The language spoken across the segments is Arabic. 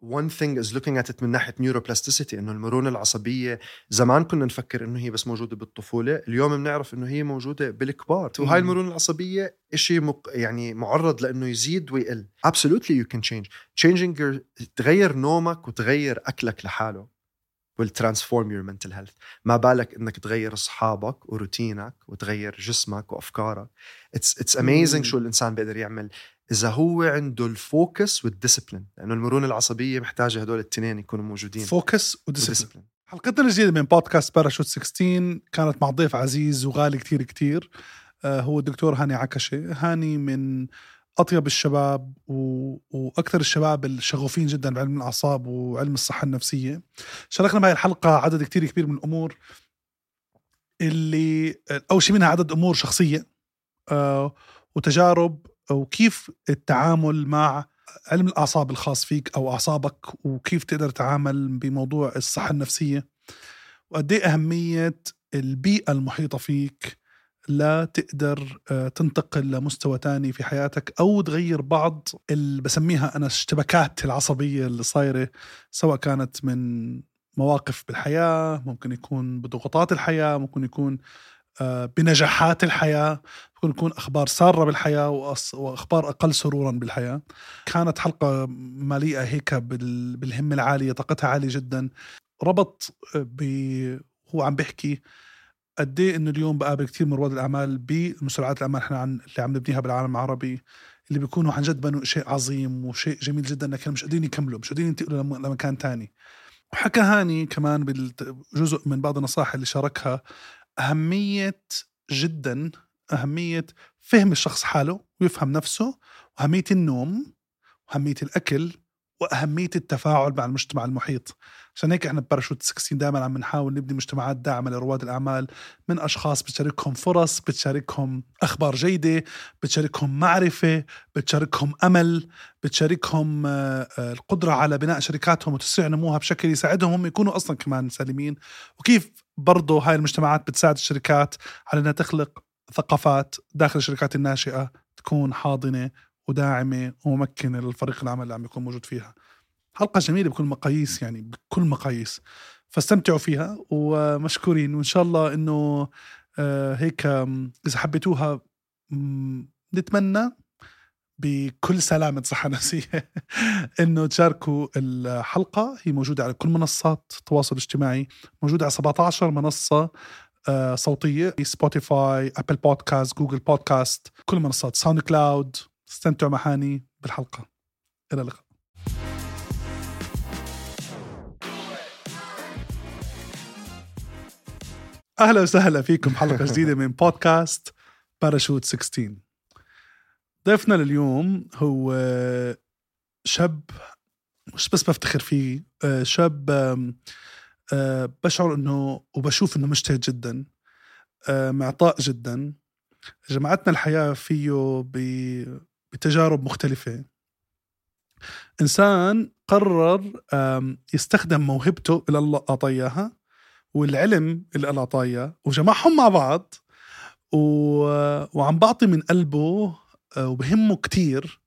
one thing is looking at it من ناحية neuroplasticity إنه المرونة العصبية زمان كنا نفكر إنه هي بس موجودة بالطفولة اليوم بنعرف إنه هي موجودة بالكبار. وهاي المرونة العصبية شيء مق... يعني معرض لإنه يزيد ويقل. Absolutely you can change. Changing your تغير نومك وتغير أكلك لحاله will transform your mental health. ما بالك إنك تغير أصحابك وروتينك وتغير جسمك وأفكارك. It's it's amazing شو الإنسان بيقدر يعمل. إذا هو عنده ال focus وال discipline لأنه المرونة العصبية محتاجة هدول الاثنين يكونوا موجودين. focus و discipline حلقتنا الجديدة من بودكاست باراشوت 16 كانت مع ضيف عزيز وغالي كتير كتير آه، هو الدكتور هاني عكشة. هاني من أطيب الشباب و... وأكثر الشباب الشغوفين جدا بعلم الأعصاب وعلم الصحة النفسية. شاركنا بهاي الحلقة عدد كتير كبير من الأمور اللي اول شيء منها عدد أمور شخصية آه وتجارب وكيف التعامل مع علم الأعصاب الخاص فيك أو أعصابك وكيف تقدر تتعامل بموضوع الصحة النفسية؟ وقد إيه أهمية البيئة المحيطة فيك لا تقدر آه، تنتقل لمستوى تاني في حياتك أو تغير بعض اللي بسميها أنا الاشتباكات العصبية اللي صايرة سواء كانت من مواقف بالحياة ممكن يكون بضغوطات الحياة ممكن يكون بنجاحات الحياة ممكن يكون أخبار سارة بالحياة وأخبار أقل سرورا بالحياة. كانت حلقة مليئة هيك بالهمة العالية طاقتها عالية جدا. ربط آه، هو عم بيحكي قد إيه إنه اليوم بقابل كثير من رواد الأعمال بمسرعات الأعمال إحنا عن اللي عم نبنيها بالعالم العربي اللي بيكونوا عن جد بنوا شيء عظيم وشيء جميل جدا لكن مش قادرين يكملوا مش قادرين ينتقلوا لمكان تاني. وحكى هاني كمان بالجزء من بعض النصائح اللي شاركها أهمية جدا أهمية فهم الشخص حاله ويفهم نفسه وأهمية النوم وأهمية الأكل وأهمية التفاعل مع المجتمع المحيط. عشان هيك إحنا بباراشوت 16 دائما عم نحاول نبني مجتمعات داعمة لرواد الأعمال من أشخاص بتشاركهم فرص بتشاركهم أخبار جيدة بتشاركهم معرفة بتشاركهم أمل بتشاركهم آه، آه، القدرة على بناء شركاتهم وتسريع نموها بشكل يساعدهم هم يكونوا أصلا كمان سالمين وكيف برضه هاي المجتمعات بتساعد الشركات على إنها تخلق ثقافات داخل الشركات الناشئة تكون حاضنة وداعمة وممكنة للفريق العمل اللي عم يكون موجود فيها. حلقة جميلة بكل مقاييس يعني بكل مقاييس. فاستمتعوا فيها ومشكورين وإن شاء الله إنه آه، هيك إذا حبيتوها نتمنى بكل سلامة صحة نفسية. إنه تشاركوا الحلقة هي موجودة على كل منصات التواصل الاجتماعي. موجودة على 17 منصة آه، صوتية. سبوتيفاي ابل بودكاست جوجل بودكاست كل منصات. ساوند كلاود استمتعوا معاني بالحلقة. إلى اللقاء. أهلا وسهلا فيكم. حلقة جديدة من بودكاست باراشوت 16 ضيفنا لليوم هو شاب مش بس بفتخر فيه شاب آه، بشعر إنه وبشوف إنه مجتهد جدا آه، معطاء جدا. جمعتنا الحياة فيه بتجارب مختلفة. إنسان قرر يستخدم موهبته اللي الله أعطاه والعلم اللي الله أعطاه وجمعهم مع بعض و... وعم بعطي من قلبه آه، وبهمه كتير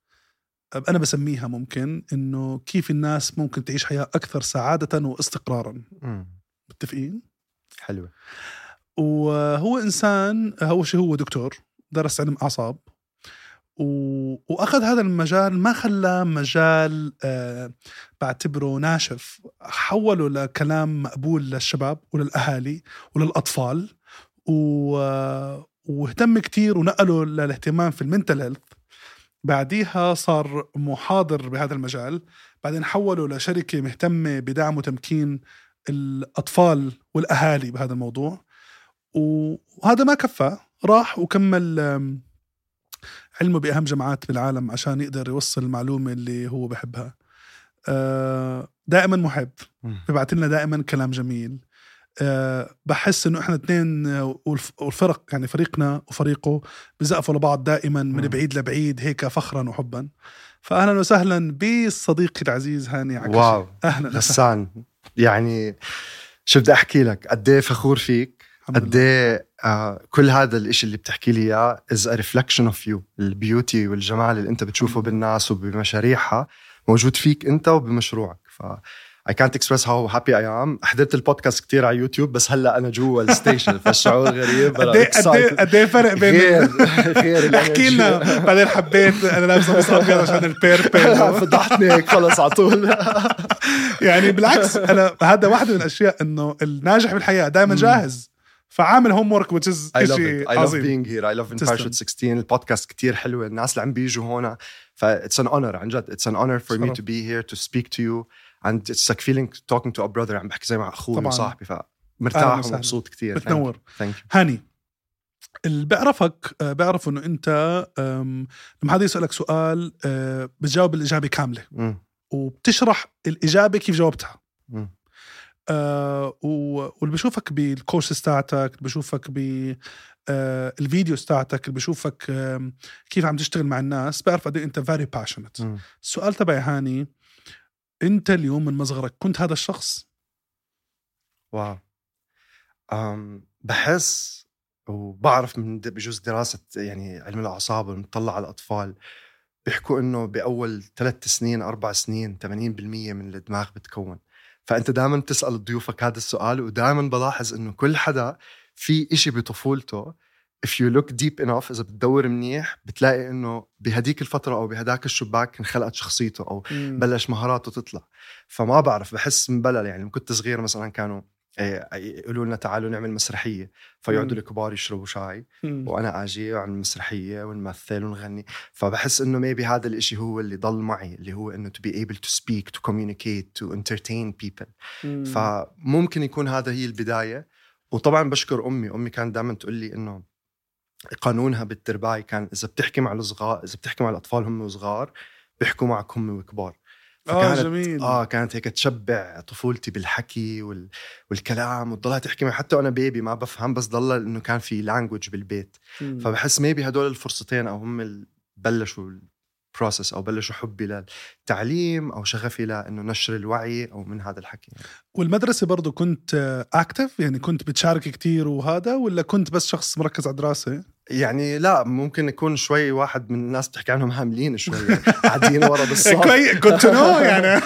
أنا بسميها ممكن إنه كيف الناس ممكن تعيش حياة أكثر سعادة واستقرارا. متفقين؟ حلوة. وهو إنسان أول شيء هو دكتور درس علم أعصاب و... وأخذ هذا المجال ما خلاه مجال آه بعتبره ناشف. حوله لكلام مقبول للشباب وللأهالي وللأطفال و... واهتم كتير ونقله للاهتمام في المنتل هيلث. بعديها صار محاضر بهذا المجال. بعدين حوله لشركة مهتمة بدعم وتمكين الأطفال والأهالي بهذا الموضوع. وهذا ما كفى. راح وكمل علمه بأهم جامعات بالعالم عشان يقدر يوصل المعلومة اللي هو بحبها. آه، دائما محب. ببعث لنا دائما كلام جميل. بحس إنه إحنا اثنين والفرق يعني فريقنا وفريقه بزقفوا لبعض دائما من بعيد لبعيد هيك فخرا وحبا. فاهلا وسهلا بصديقي العزيز هاني عكاشي واو أهلا غسان. يعني شو بدي أحكي لك؟ قد إيه فخور فيك؟ قد إيه آه كل هذا الإشي اللي بتحكي لي إياه is a reflection of you ال beauty والجمال اللي أنت بتشوفه بالناس وبمشاريعها موجود فيك أنت وبمشروعك. ف I can't express how happy I am. حضرت البودكاست كتير على يوتيوب بس هلا أنا جوا ال station فالشعور غريب قد إيه قد إيه قد إيه فرق بين غير غير احكي لنا. بعدين حبيت أنا لابس قميص أبيض عشان ال purple. فضحتني هيك خلص على طول. يعني بالعكس أنا هذا واحدة من الأشياء إنه الناجح بالحياة دائما جاهز. فعامل هوم ورك which is I love شيء it. I love عظيم. being here. I love in تسلم. Parachute 16 البودكاست كتير حلوة الناس اللي عم بيجوا هون ف it's an honor. عن جد it's an honor for me شرف. to be here to speak to you. And it's like feeling talking to a brother عم بحكي زي مع أخوي طبعاً. وصاحبي فمرتاح. ومبسوط كتير بتنور Thank you. هاني اللي بيعرفك آه، بيعرف إنه أنت لما حدا يسألك سؤال آه، بتجاوب الإجابة كاملة مم. وبتشرح الإجابة كيف جاوبتها مم. آه واللي بشوفك بال course تاعتك اللي بشوفك ب آه ال videos تاعتك اللي بشوفك آم، كيف عم تشتغل مع الناس بعرف قد إيه أنت very patient. السؤال تبعي هاني انت اليوم من مصغرك كنت هذا الشخص. واو. أم بحس وبعرف من بجوز دراسة يعني علم الأعصاب ونطلع على الأطفال بيحكوا إنه بأول ثلاث سنين أربع سنين 80% من الدماغ بتكون. فأنت دائما بتسأل ضيوفك هذا السؤال ودائما بلاحظ إنه كل حدا في إشي بطفولته if you look deep enough إذا بتدور منيح بتلاقي إنه بهديك الفترة أو بهداك الشباك انخلقت شخصيته أو بلش مهاراته تطلع فما بعرف بحس مبلل يعني كنت صغير مثلا كانوا إيه، يقولوا لنا تعالوا نعمل مسرحية فيقعدوا مم. الكبار يشربوا شاي مم. وأنا آجي وعمل مسرحية ونمثل ونغني فبحس إنه ميبي هذا الإشي هو اللي ضل معي اللي هو إنه to be able to speak to communicate to entertain people مم. فممكن يكون هذا هي البداية وطبعا بشكر أمي أمي كانت دائما تقول لي إنه قانونها بالترباي كان إذا بتحكي مع الصغار إذا بتحكي مع الأطفال هم صغار بيحكوا معك هم وكبار آه جميل. آه كانت هيك تشبع طفولتي بالحكي وال... والكلام وتضلها تحكي معي. حتى وأنا baby ما بفهم بس ضل إنه كان في language بالبيت. مم. فبحس maybe هدول الفرصتين أو هم بلشوا ال process أو بلشوا حبي للتعليم أو شغفي لإنه نشر الوعي أو من هذا الحكي. يعني. والمدرسة برضو كنت active يعني كنت بتشارك كتير وهذا ولا كنت بس شخص مركز على الدراسة؟ يعني لا ممكن يكون شوي واحد من الناس بتحكي عنهم هاملين شوي يعني قاعدين ورا بالصف. كويس كنت no يعني.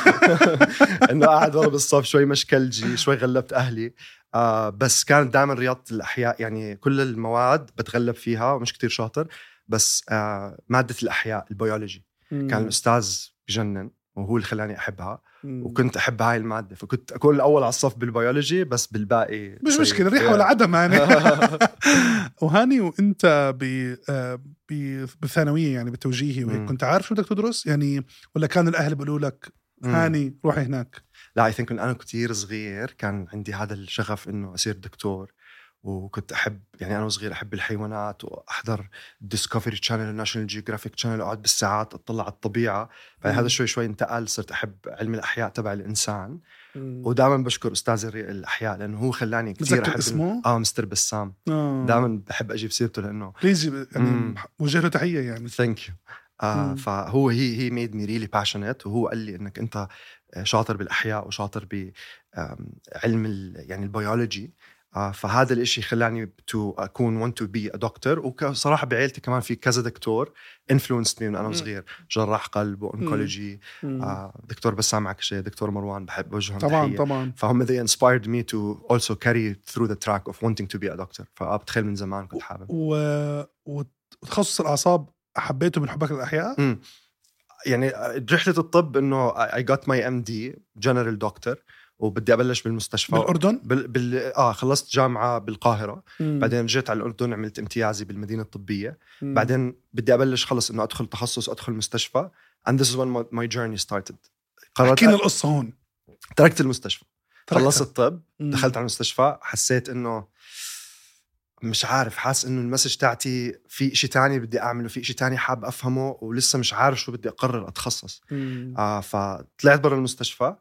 إنه قاعد ورا بالصف شوي مشكلجي شوي غلبت أهلي. آه بس كانت دائما رياضة الأحياء يعني كل المواد بتغلب فيها ومش كتير شاطر. بس آه مادة الأحياء البيولوجي. كان الأستاذ بجنن وهو اللي خلاني أحبها. وكنت أحب هاي المادة. فكنت أكون الأول على الصف بالبيولوجي بس بالباقي مش سيء. مشكلة ريحة ولا عدم يعني. وهاني وأنت ب آه، ب- بالثانوية يعني بالتوجيهي وهيك مم. كنت عارف شو بدك تدرس يعني ولا كانوا الأهل بيقولوا لك مم. هاني روحي هناك؟ لا I think أنا كتير صغير كان عندي هذا الشغف إنه أصير دكتور. وكنت أحب يعني أنا صغير أحب الحيوانات وأحضر ديسكفري تشانل وناشونال جيوغرافيك تشانل أقعد بالساعات أطلع على الطبيعة بعدين مم. هذا شوي شوي انتقل صرت أحب علم الأحياء تبع الإنسان ودائما بشكر أستاذ الأحياء لأنه هو خلاني كثير أحب اسمه؟ آه مستر بسام آه. دائما بحب أجيب سيرته لأنه please يعني. وجه له تحية يعني thank you آه. فهو he he made me really passionate وهو قال لي إنك أنت شاطر بالأحياء وشاطر بعلم يعني البيولوجي فهذا الإشي خلاني to أكون want to be doctor وصراحة بعيلتي كمان في كذا دكتور influenced me من أنا. صغير جراح قلب و oncology. آه دكتور بسام عكشه دكتور مروان بحب وجههم طبعا تحية. طبعا فهم they inspired me to also carry through the track of wanting to be a doctor فبتخيل من زمان كنت حابب و... وتخصص الأعصاب حبيته من حبك للأحياء؟ مم. يعني رحلة الطب إنه I got my MD general doctor وبدي أبلش بالمستشفى بالأردن؟ بال... بال... آه خلصت جامعة بالقاهرة مم. بعدين رجعت على الأردن عملت امتيازي بالمدينة الطبية مم. بعدين بدي أبلش خلص إنه أدخل تخصص أدخل مستشفى and this is when my, journey started قررت أ... القصة هون تركت المستشفى تركتها. خلصت الطب مم. دخلت على المستشفى حسيت إنه مش عارف حاسس إنه ال message تاعتي في شيء تاني بدي أعمله في شيء تاني حاب أفهمه ولسه مش عارف شو بدي أقرر أتخصص مم. آه فطلعت برا المستشفى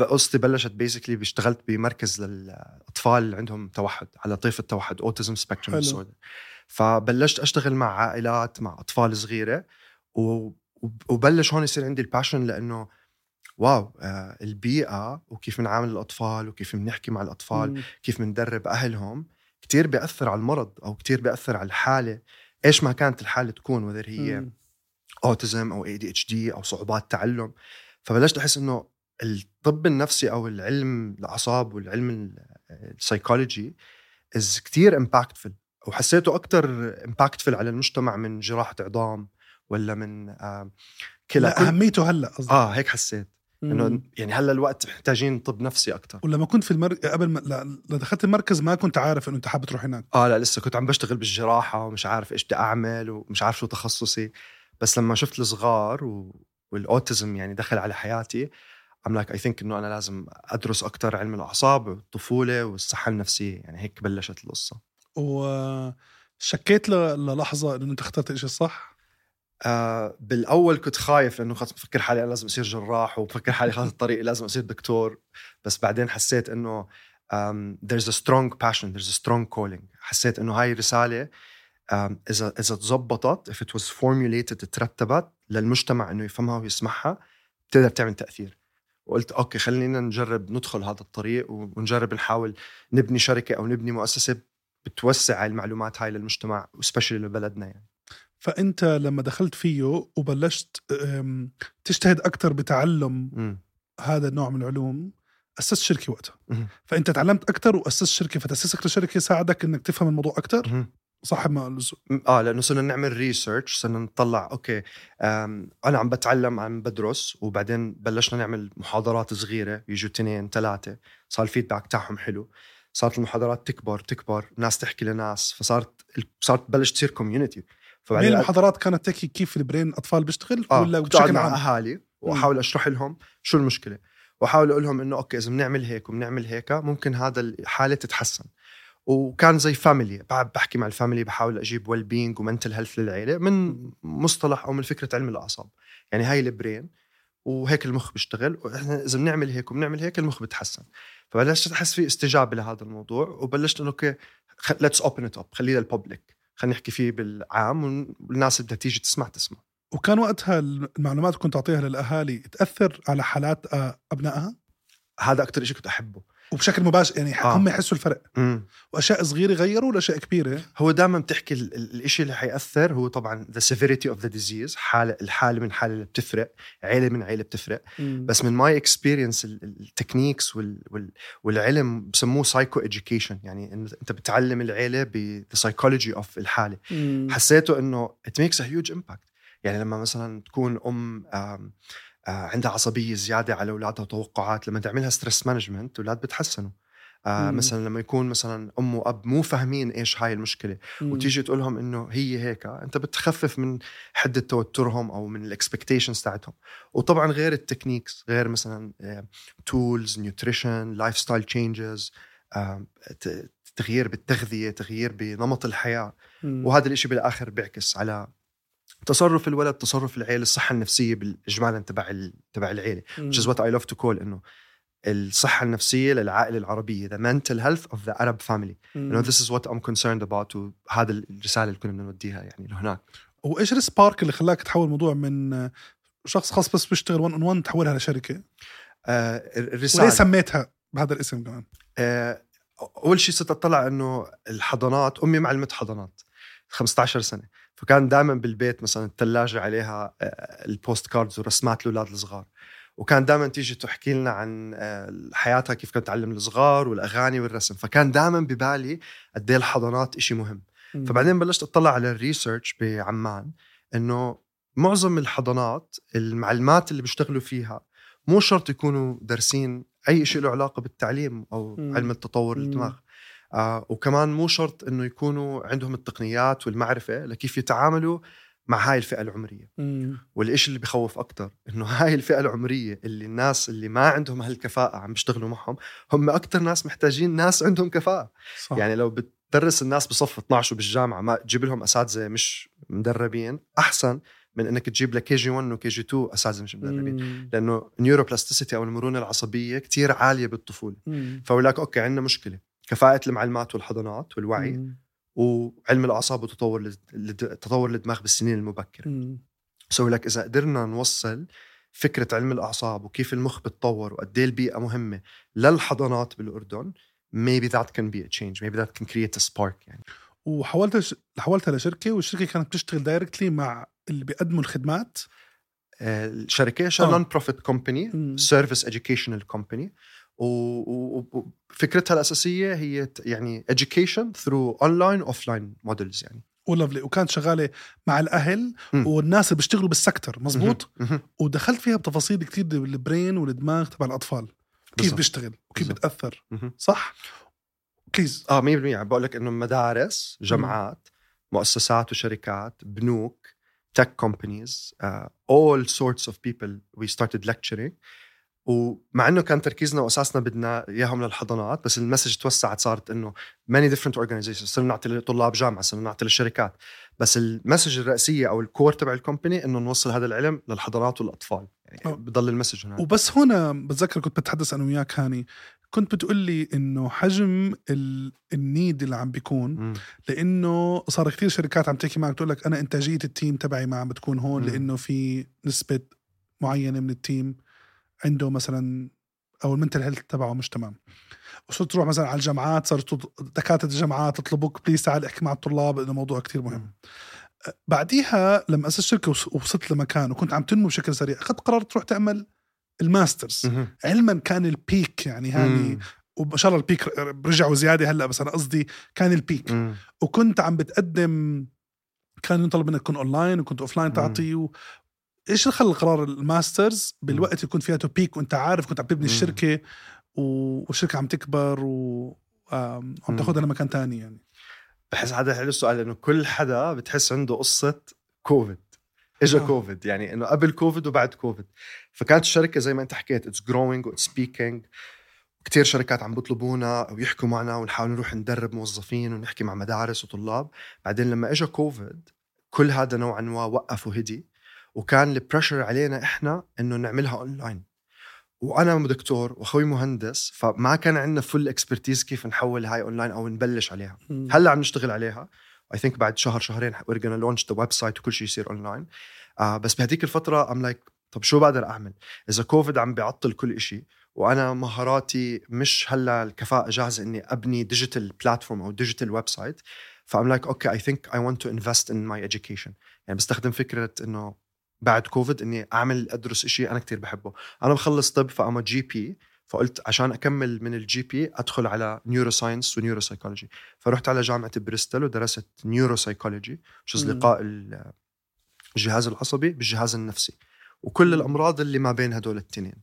وقصتي بلشت basically اشتغلت بمركز للأطفال اللي عندهم توحد على طيف التوحد autism spectrum. disorder فبلشت أشتغل مع عائلات مع أطفال صغيرة و... وبلش هون يصير عندي ال passion لأنه واو آه البيئة وكيف بنعامل الأطفال وكيف بنحكي مع الأطفال مم. كيف بندرب أهلهم كتير بيأثر على المرض أو كتير بيأثر على الحالة إيش ما كانت الحالة تكون whether he. autism أو ADHD أو صعوبات تعلم فبلشت أحس إنه الطب النفسي أو العلم الأعصاب والعلم السايكولوجي is كتير impactful وحسيته أكثر impactful على المجتمع من جراحة عظام ولا من آه كلى لا أهميته هلأ قصدي آه هيك حسيت. إنه يعني هلأ الوقت محتاجين طب نفسي أكثر ولما كنت في المر... قبل ما لا... دخلت المركز ما كنت عارف إنه أنت حابب تروح هناك. آه لا لسه كنت عم بشتغل بالجراحة ومش عارف إيش بدي أعمل ومش عارف شو تخصصي. بس لما شفت الصغار و... وال autism يعني دخل على حياتي I'm like I think إنه أنا لازم أدرس أكثر علم الأعصاب والطفولة والصحة النفسية. يعني هيك بلشت القصة. وشكيت. للحظة إنه أنت اخترت الشيء الصح آه بالأول كنت خايف لأنه خلص بفكر حالي أنا لازم أصير جراح وبفكر حالي خلص الطريق لازم أصير دكتور. بس بعدين حسيت إنه um, there's a strong passion there's a strong calling. حسيت إنه هاي رسالة um, إذا إذا تزبطت if it was formulated ترتبت للمجتمع إنه يفهمها ويسمعها بتقدر تعمل تأثير. وقلت أوكي خلينا نجرب ندخل هذا الطريق ونجرب نحاول نبني شركة أو نبني مؤسسة بتوسع المعلومات هاي للمجتمع وسبشلي لبلدنا يعني فأنت لما دخلت فيه وبلشت تجتهد أكثر بتعلم م. هذا النوع من العلوم أسست شركة وقتها م. فأنت تعلمت أكثر وأسست شركة فتاسيسك لشركه ساعدك إنك تفهم الموضوع أكثر صاحب ما آه لأنه صرنا نعمل research صرنا نطلع okay أنا عم بتعلم عم بدرس وبعدين بلشنا نعمل محاضرات صغيرة يجوا اثنين ثلاثة صار ال feedback تاعهم حلو. صارت المحاضرات تكبر تكبر ناس تحكي لناس فصارت صارت تبلش تصير community فبعدين المحاضرات كانت تحكي كيف ال brain أطفال بيشتغل؟ آه ولا بشكل مع أهالي وأحاول أشرح لهم شو المشكلة. وأحاول أقول لهم إنه okay إذا بنعمل هيك وبنعمل هيك ممكن هذا الحاله تتحسن. وكان زي family بحكي مع ال family بحاول أجيب well-being و mental health للعيلة من مصطلح أو من فكرة علم الأعصاب. يعني هاي ال brain وهيك المخ بيشتغل وإحنا إذا بنعمل هيك وبنعمل هيك المخ بتحسن. فبلشت أحس في استجابة لهذا الموضوع وبلشت إنه okay let's open it up خليه لل public خلينا نحكي فيه بالعام والناس بدها تيجي تسمع تسمع. وكان وقتها المعلومات كنت تعطيها للأهالي تأثر على حالات أبنائها؟ هذا أكثر شيء كنت أحبه. وبشكل مباشر يعني آه. هم يحسوا الفرق مم. وأشياء صغيرة غيروا لأشياء كبيرة هو دائما بتحكي الشيء اللي حيأثر هو طبعا the severity of the disease حالة الحالة من حالة اللي بتفرق عيلة من عيلة بتفرق مم. بس من my experience ال techniques وال وال والعلم بسموه psychoeducation يعني انه أنت بتعلم العيلة ب the psychology of الحالة مم. حسيته إنه it makes a huge impact يعني لما مثلا تكون آم عندها عصبية زيادة على أولادها وتوقعات. لما تعملها stress management الاولاد بتحسنوا. آه مثلا لما يكون مثلا أم وأب مو فاهمين إيش هاي المشكلة مم. وتيجي تقول لهم إنه هي هيك أنت بتخفف من حدة توترهم أو من ال expectations تاعتهم. وطبعا غير ال techniques غير مثلا tools nutrition lifestyle changes تغيير بالتغذية تغيير بنمط الحياة. مم. وهذا الإشي بالآخر بيعكس على تصرف الولد تصرف العيله الصحة النفسية بالإجمال تبع تبع العيلة. which is what I love to call إنه الصحة النفسية للعائلة العربية the mental health of the Arab family. you know this is what I'm concerned about وهذا الرسالة اللي كنا بدنا نوديها يعني لهناك. وإيش ال spark اللي خلاك تحول الموضوع من شخص خاص بس بيشتغل 1 on 1 تحولها لشركة؟ آه الرسالة. وليه سميتها بهذا الاسم كمان؟ آه أول شيء صرت اطلع إنه الحضانات أمي معلمة حضانات 15 سنة. فكان دائما بالبيت مثلا الثلاجة عليها آه، ال postcards ورسمات الأولاد الصغار. وكان دائما تيجي تحكي لنا عن آه، حياتها كيف كانت تعلم الصغار والأغاني والرسم. فكان دائما ببالي قد إيه الحضانات شيء مهم. فبعدين بلشت أطلع على الريسيرش بعمان إنه معظم الحضانات المعلمات اللي بيشتغلوا فيها مو شرط يكونوا دارسين أي شيء له علاقة بالتعليم أو. علم التطور الدماغ. آه وكمان مو شرط إنه يكونوا عندهم التقنيات والمعرفة لكيف يتعاملوا مع هاي الفئة العمرية. والإشي اللي بخوف أكثر إنه هاي الفئة العمرية اللي الناس اللي ما عندهم هالكفاءة عم بيشتغلوا معهم هم أكثر ناس محتاجين ناس عندهم كفاءة. صح. يعني لو بتدرس الناس بصف 12 بالجامعة ما تجيب لهم أساتذة مش مدربين أحسن من إنك تجيب لك كي جي 1 وكي جي 2 أساتذة مش مدربين. مم. لأنه neuroplasticity أو المرونة العصبية كتير عالية بالطفولة. فبقول لك okay عندنا مشكلة. كفاءة المعلمات والحضانات والوعي مم. وعلم الأعصاب وتطور تطور الدماغ بالسنين المبكرة so لك إذا قدرنا نوصل فكرة علم الأعصاب وكيف المخ بتطور وقديه البيئة مهمة للحضانات بالأردن maybe that can be a change maybe that can create a spark يعني وحولت حولتها لشركه والشركة كانت بتشتغل directly مع اللي بيقدموا الخدمات الشركة شا آه. non-profit company. service educational company وفكرتها الأساسية هي يعني education through online offline models يعني. ولفلي وكانت شغالة مع الأهل مم. والناس اللي بيشتغلوا بال sector مزبوط؟ مهم. ودخلت فيها بتفاصيل كتير بال brain والدماغ تبع الأطفال. كيف. بيشتغل؟ وكيف. بتأثر. صح؟ please آه 100% يعني بقول لك إنه مدارس جامعات مؤسسات وشركات بنوك tech companies uh, all sorts of people we started lecturing. ومع إنه كان تركيزنا وأساسنا بدنا إياهم للحضانات بس ال message توسعت صارت إنه many different organizations صرنا نعطي لطلاب جامعة صرنا نعطي للشركات بس ال message الرئيسية أو ال core تبع ال company إنه نوصل هذا العلم للحضانات والأطفال يعني. بضل ال message هناك وبس هنا بتذكر كنت بتحدث أنا وياك هاني كنت بتقول لي إنه حجم ال... ال need اللي عم بيكون مم. لإنه صار كثير شركات عم تحكي معك تقول لك أنا إنتاجية ال team تبعي ما عم بتكون هون مم. لإنه في نسبة معينة من ال team عنده مثلا أو ال mental health تبعه مش تمام وصرت تروح مثلا على الجامعات صارت دكاترة الجامعات يطلبوك please تعال احكي مع الطلاب إنه موضوع كتير مهم. بعديها لما أسست شركة وص- وصلت لمكان وكنت عم تنمو بشكل سريع أخذت قرار تروح تعمل ال masters. علما كان ال peak يعني هاني. وما شاء الله ال peak رجعوا زيادة هلأ بس أنا قصدي كان ال peak مم. وكنت عم بتقدم كان يطلب منك تكون اونلاين وكنت offline تعطي. إيش اللي خلى القرار ال masters بالوقت اللي يكون فيها to peak وأنت عارف كنت عم تبني. الشركة. والشركة عم تكبر و آم، عم مم. تاخذها لمكان تاني يعني بحس هذا حلو السؤال لأنه كل حدا بتحس عنده قصة كوفيد اجى آه. كوفيد يعني إنه قبل كوفيد وبعد كوفيد فكانت الشركة زي ما أنت حكيت it's growing و it's speaking كثير شركات عم بيطلبونا ويحكوا معنا ونحاول نروح ندرب موظفين ونحكي مع مدارس وطلاب بعدين لما اجى كوفيد كل هذا نوعا ما وقف وهدي وكان ال pressure علينا إحنا إنه نعملها اونلاين وأنا دكتور وأخوي مهندس فما كان عندنا full expertise كيف نحول هاي اونلاين أو نبلش عليها. هلأ عم نشتغل عليها. I think بعد شهر شهرين we're gonna launch the website وكل شيء يصير اونلاين آه بس بهديك الفترة ام لايك like, طب شو بقدر أعمل؟ إذا كوفيد عم بيعطل كل شيء وأنا مهاراتي مش هلأ الكفاءة جاهزة إني أبني digital platform أو digital website ف I'm like okay I think I want to invest in my education. يعني بستخدم فكرة إنه بعد كوفيد إني أعمل أدرس شيء أنا كتير بحبه. أنا بخلص طب ف I'm a GP فقلت عشان أكمل من ال GP أدخل على neuroscience و neuropsychology فرحت على جامعة بريستل ودرست neuropsychology. لقاء ال- الجهاز العصبي بالجهاز النفسي. وكل. الأمراض اللي ما بين هدول الاثنين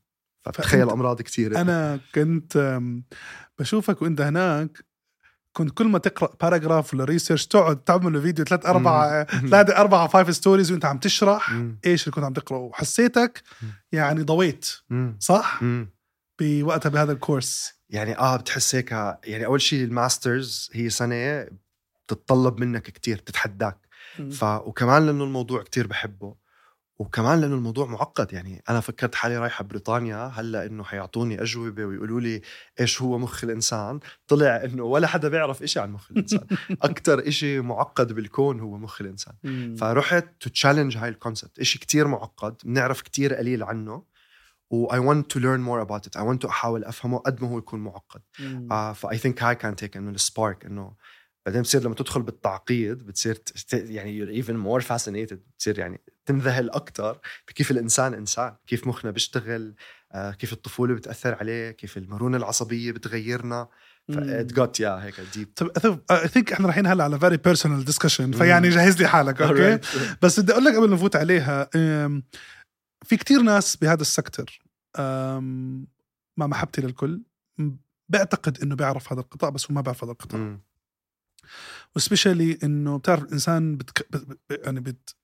فتخيل أمراض كثيره أنا كنت بشوفك وأنت هناك كنت كل ما تقرأ paragraph ولا research تقعد تعمل فيديو ثلاث أربع ثلاث أربع five stories وأنت عم تشرح مم. إيش اللي كنت عم تقرأه وحسيتك. يعني ضويت. صح مم. بوقتها بهذا ال course يعني آه بتحس هيك يعني أول شيء ال masters هي سنة بتتطلب منك كتير بتتحداك ف وكمان لأنه الموضوع كتير بحبه وكمان لأنه الموضوع معقد. يعني أنا فكرت حالي رايحه بريطانيا هلأ إنه حيعطوني أجوبة ويقولوا لي إيش هو مخ الإنسان؟ طلع إنه ولا حدا بيعرف إشي عن مخ الإنسان. أكثر إشي معقد بالكون هو مخ الإنسان. فرحت to challenge هاي ال concept إشي كتير معقد بنعرف كتير قليل عنه. و I want to learn more about it. I want to أحاول أفهمه قد ما هو يكون معقد. آه ف I think هاي كانت هيك إنه ال spark إنه بعدين بتصير لما تدخل بالتعقيد بتصير يعني you're even more fascinated. بتصير يعني تنذهل أكثر بكيف الإنسان إنسان كيف مخنا بيشتغل آه كيف الطفولة بتأثر عليه كيف المرونة العصبية بتغيرنا. it got يا هيك deep طب I think إحنا رايحين هلا على very personal discussion فيعني جهز لي حالك okay بس بدي أقول لك قبل ما نفوت عليها في كتير ناس بهذا ال sector مع محبتي للكل بعتقد إنه بيعرف هذا القطاع بس هو ما بيعرف هذا القطاع. و specially إنه بتعرف الإنسان بتك... يعني بت...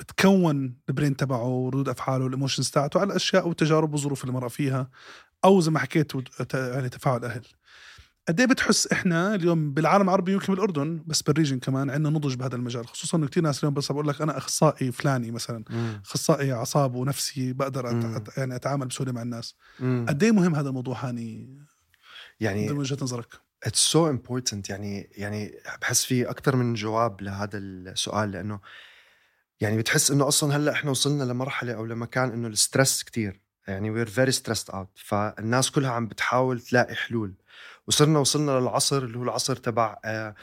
بتكون ال brain تبعه وردود أفعاله وال emotions تاعته على الاشياء والتجارب والظروف اللي مر فيها أو زي ما حكيت يعني تفاعل الاهل قد إيه بتحس إحنا اليوم بالعالم العربي يمكن بالأردن بس بال region كمان عندنا نضج بهذا المجال خصوصا إنه كثير ناس اليوم بس بقول لك أنا أخصائي فلاني مثلا أخصائي اعصاب ونفسي بقدر. أت... يعني أتعامل بسهولة مع الناس. قد إيه مهم هذا الموضوع هاني؟ يعني من وجهة نظرك. it's so important يعني يعني بحس في أكثر من جواب لهذا السؤال لأنه يعني بتحس إنه أصلا هلأ إحنا وصلنا لمرحلة أو لمكان إنه ال stress كتير. يعني we're very stressed out فالناس كلها عم بتحاول تلاقي حلول. وصرنا وصلنا للعصر اللي هو العصر تبع آه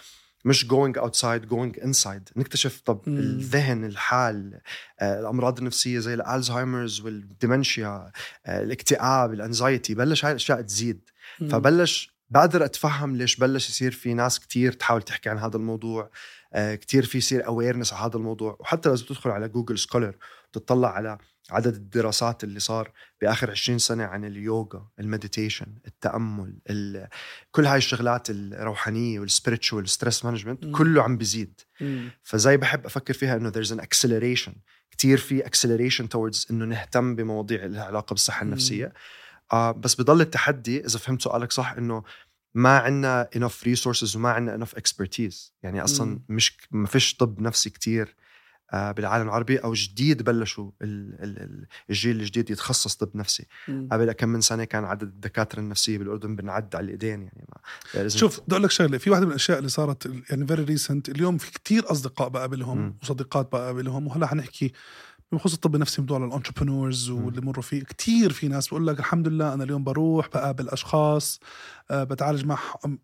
مش going outside going inside. نكتشف طب مم. الذهن الحال آه، الأمراض النفسية زي ال Alzheimer's وال dementia آه، الاكتئاب ال anxiety بلش هاي الأشياء تزيد. مم. فبلش بقدر أتفهم ليش بلش يصير في ناس كتير تحاول تحكي عن هذا الموضوع آه، كتير في يصير awareness على هذا الموضوع وحتى لو تدخل على Google Scholar وتطلع على عدد الدراسات اللي صار بآخر 20 سنة عن اليوغا ال meditation التأمل ال- كل هاي الشغلات الروحانية وال spiritual stress management. كله عم بيزيد. فزي بحب أفكر فيها إنه there's an acceleration كتير في acceleration towards إنه نهتم بمواضيع لها علاقة بالصحة مم. آه بس بضل التحدي إذا فهمت سؤالك صح إنه ما عندنا enough resources وما عندنا enough expertise يعني أصلا مم. مش ما فيش طب نفسي كتير آه بالعالم العربي أو جديد بلشوا ال- ال- ال- الجيل الجديد يتخصص طب نفسي مم. قبل كم من سنة كان عدد الدكاترة النفسية بالأردن بنعد على الإيدين يعني ما شوف بدي أقول لك شغلة في واحدة من الأشياء اللي صارت يعني very recent اليوم في كتير أصدقاء بقابلهم مم. وصديقات بقابلهم وهلأ حنحكي بخصوص الطب النفسي موضوع الانتربرنورز مم. واللي مروا فيه كتير في ناس بقول لك الحمد لله أنا اليوم بروح بقابل أشخاص آه، بتعالج مع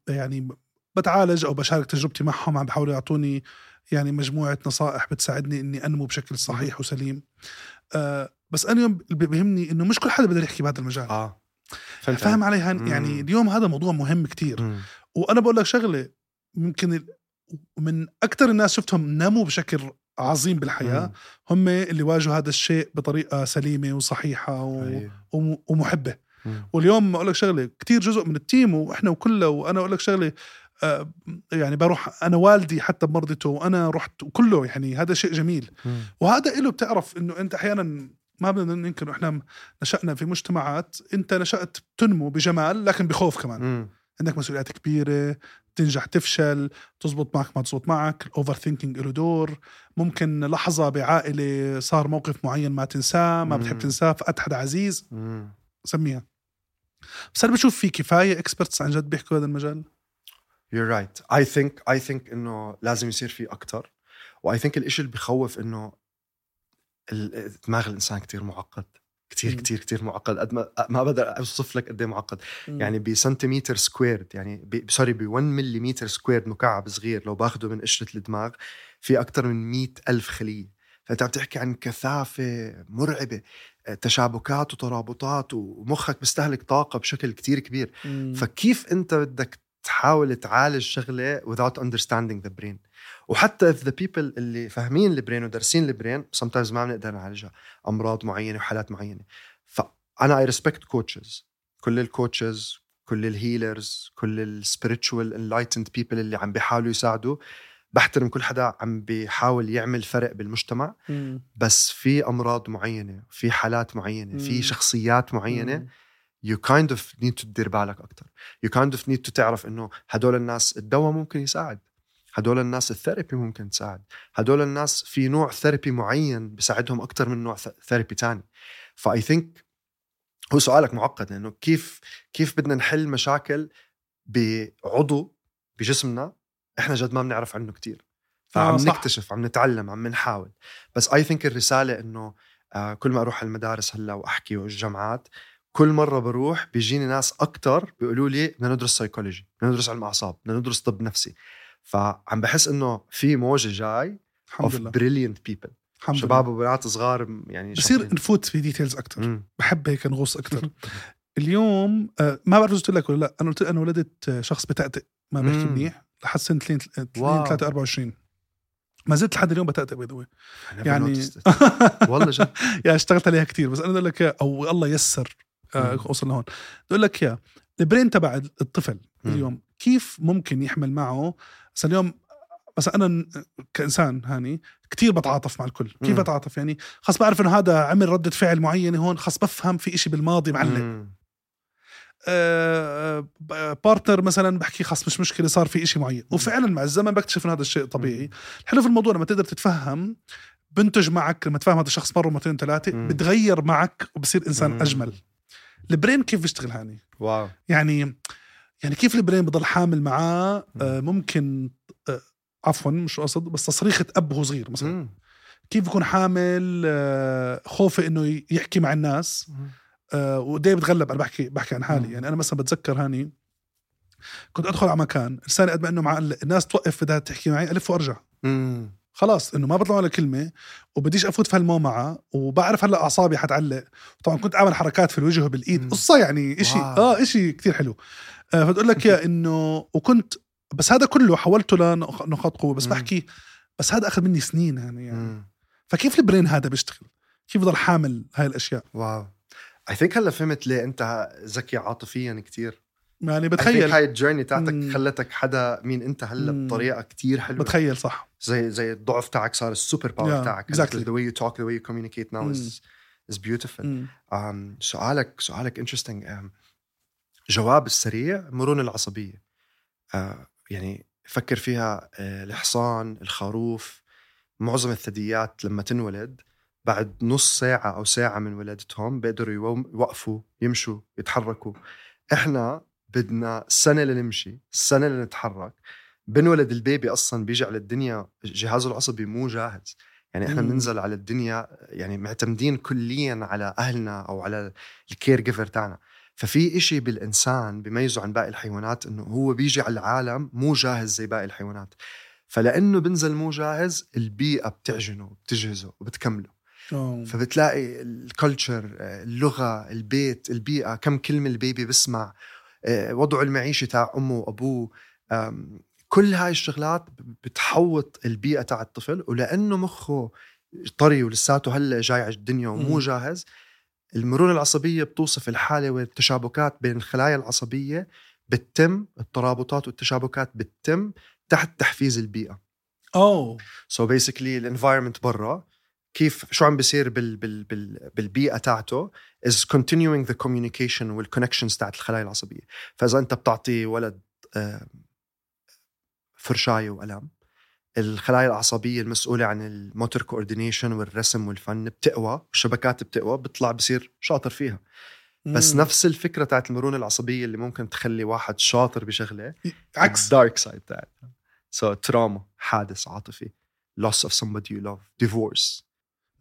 يعني بتعالج أو بشارك تجربتي معهم عم بحاولوا يعطوني يعني مجموعة نصائح بتساعدني إني أنمو بشكل صحيح وسليم آه، بس أنا اليوم بيهمني إنه مش كل حدا بيقدر يحكي بهذا المجال آه فاهم علي. يعني اليوم هذا موضوع مهم كتير مم. وأنا بقول لك شغلة يمكن ال- من أكثر الناس شفتهم نموا بشكل عظيم بالحياة مم. هم اللي واجهوا هذا الشيء بطريقة سليمة وصحيحة و... وم- ومحبة مم. واليوم أقول لك شغلة كثير جزء من التيم وإحنا وكله وأنا أقول لك شغلة آه، يعني بروح أنا والدي حتى بمرضته وأنا رحت وكله يعني هذا شيء جميل مم. وهذا له بتعرف إنه أنت أحيانا ما بدنا ننكر إحنا نشأنا في مجتمعات أنت نشأت تنمو بجمال لكن بخوف كمان مم. عندك مسؤوليات كبيرة تنجح تفشل تزبط معك ما تزبط معك ال overthinking له دور ممكن لحظة بعائلة صار موقف معين ما تنساه ما بتحب. تنساه فقد حدا عزيز مم. سميها بس أنا بشوف في كفاية experts عن جد بيحكوا هذا المجال You're right. I think I think إنه لازم يصير في أكثر و I think الإشي اللي بخوف إنه دماغ الإنسان كتير معقد كتير مم. كتير كتير معقد. قد ما ما بقدر أوصف لك قد إيه معقد. يعني بسنتيمتر squared يعني ب- sorry ب 1 مليمتر squared مكعب صغير لو باخده من قشرة الدماغ في أكثر من 100 ألف خلية. فأنت عم تحكي عن كثافة مرعبة آه، تشابكات وترابطات ومخك بيستهلك طاقة بشكل كتير كبير. مم. فكيف أنت بدك تحاول تعالج شغله without understanding the brain وحتى if the people اللي فاهمين ال brain ودارسين ال brain sometimes ما بنقدر نعالجها أمراض معينة وحالات معينة فانا I respect coaches كل ال coaches كل ال healers كل ال spiritual enlightened people اللي عم بيحاولوا يساعدوا بحترم كل حدا عم بيحاول يعمل فرق بالمجتمع مم. بس في أمراض معينة في حالات معينة مم. في شخصيات معينة مم. You kind of need to تدير بالك أكثر you kind of need to تعرف إنه هدول الناس الدواء ممكن يساعد. هدول الناس ال therapy ممكن تساعد. هدول الناس في نوع therapy معين بيساعدهم أكثر من نوع therapy تاني. ف I think هو سؤالك معقد لأنه كيف كيف بدنا نحل مشاكل بعضو بجسمنا إحنا جد ما بنعرف عنه كتير. فعم آه، صح. نكتشف عم نتعلم عم نحاول. بس I think الرسالة إنه آه كل ما أروح على المدارس هلأ وأحكي والجامعات كل مرة بروح بيجيني ناس أكثر بيقولوا لي بدنا ندرس سايكولوجي بدنا ندرس علم أعصاب بدنا ندرس طب نفسي. فعم بحس إنه في موجة جاي الحمد of لله. brilliant people. الحمد شباب وبنات صغار يعني بصير. نفوت في ديتيلز أكثر مم. بحب هيك نغوص أكثر اليوم آه، ما بعرف إذا قلت لك ولا لا. أنا قلت أنا ولدت آه، شخص بتأتئ ما بحكي. منيح. لحد سنة 2 واو. 3 24 ما زلت لحد اليوم بتأتئ باي ذا يعني. والله جد. يعني اشتغلت عليها كتير. بس أنا بدي أقول لك أو الله يسر آه، مم. وصلنا هون بدي أقول لك يا البرين تبع الطفل. اليوم كيف ممكن يحمل معه بس اليوم بس أنا كإنسان هاني كتير بتعاطف مع الكل كيف مم. بتعاطف يعني خاص بعرف إنه هذا عمل ردة فعل معينة هون خاص بفهم في إشي بالماضي معلق. آه، بارتنر مثلا بحكي خاص مش مشكلة صار في إشي معين وفعلا مع الزمن بكتشف إنه هذا الشيء طبيعي الحلو في الموضوع لما تقدر تتفهم بنتج معك لما تفهم هذا الشخص مرة مرتين ثلاثة. بتغير معك وبصير إنسان مم. أجمل ال brain كيف بيشتغل هاني؟ wow. يعني يعني كيف ال brain بضل حامل معاه؟ آه، ممكن آه، عفوا مش قصد بس تصريخة أب وهو صغير مثلا. مم. كيف بيكون حامل؟ آه، خوفه إنه يحكي مع الناس. ودي بتغلب أنا بحكي بحكي عن حالي. مم. يعني أنا مثلا بتذكر هاني كنت أدخل على مكان لساني قد ما إنه معلق الناس توقف بدها تحكي معي ألف وأرجع. مم. خلاص إنه ما بطلع ولا كلمة وبديش أفوت في هالمومعه وبعرف هلأ أعصابي حتعلق طبعا كنت أعمل حركات في الوجه وبالإيد. قصة يعني إشي wow. آه إشي كتير حلو آه فتقول لك يا إنه وكنت بس هذا كله حولته لنقاط قوه بس مم. بحكي بس هذا أخذ مني سنين يعني, يعني مم. فكيف ال brain هذا بيشتغل كيف بضل حامل هاي الأشياء wow I think هلأ فهمت ليه أنت ذكي عاطفيا كتير يعني بتخيل. هاي ال journey تاعتك مم. خلتك حدا مين انت هلا. بطريقة كتير حلوة. بتخيل صح. زي زي الضعف تاعك صار ال super power Yeah, تاعك. exactly. the way you talk the way you communicate now is is beautiful. مم. um, سؤالك سؤالك interesting. Um, جواب السريع مرونة العصبية. Uh, يعني فكر فيها uh, الحصان الخروف معظم الثدييات لما تنولد بعد نص ساعة أو ساعة من ولادتهم بيقدروا يوقفوا يمشوا يتحركوا. إحنا بدنا سنة لنمشي سنة لنتحرك. بنولد البيبي أصلا بيجي على الدنيا جهازه العصبي مو جاهز. يعني إحنا. بننزل على الدنيا يعني معتمدين كليا على أهلنا أو على ال caregiver تاعنا. ففي إشي بالإنسان بيميزه عن باقي الحيوانات إنه هو بيجي على العالم مو جاهز زي باقي الحيوانات. فلأنه بنزل مو جاهز البيئة بتعجنه بتجهزه وبتكمله. أوه. فبتلاقي ال culture اللغة البيت البيئة كم كلمة ال baby بسمع وضعه المعيشي تاع أمه وأبوه. آم، كل هاي الشغلات بتحوط البيئة تاع الطفل ولأنه مخه طري ولساته هلأ جاي على الدنيا ومو. جاهز المرونة العصبية بتوصف الحالة والتشابكات بين الخلايا العصبية بتتم الترابطات والتشابكات بتتم تحت تحفيز البيئة. أوه. so basically ال environment برا كيف شو عم بيصير بال بال بال بالبيئة تاعته is continuing the communication وال connections تاعت الخلايا العصبية. فإذا أنت بتعطي ولد فرشايه وقلم الخلايا العصبية المسؤولة عن ال motor coordination والرسم والفن بتقوى والشبكات بتقوى بيطلع بصير شاطر فيها. بس مم. نفس الفكرة تاعت المرونة العصبية اللي ممكن تخلي واحد شاطر بشغلة عكس. ال dark side تاعتها. so trauma حادث عاطفي loss of somebody you love divorce.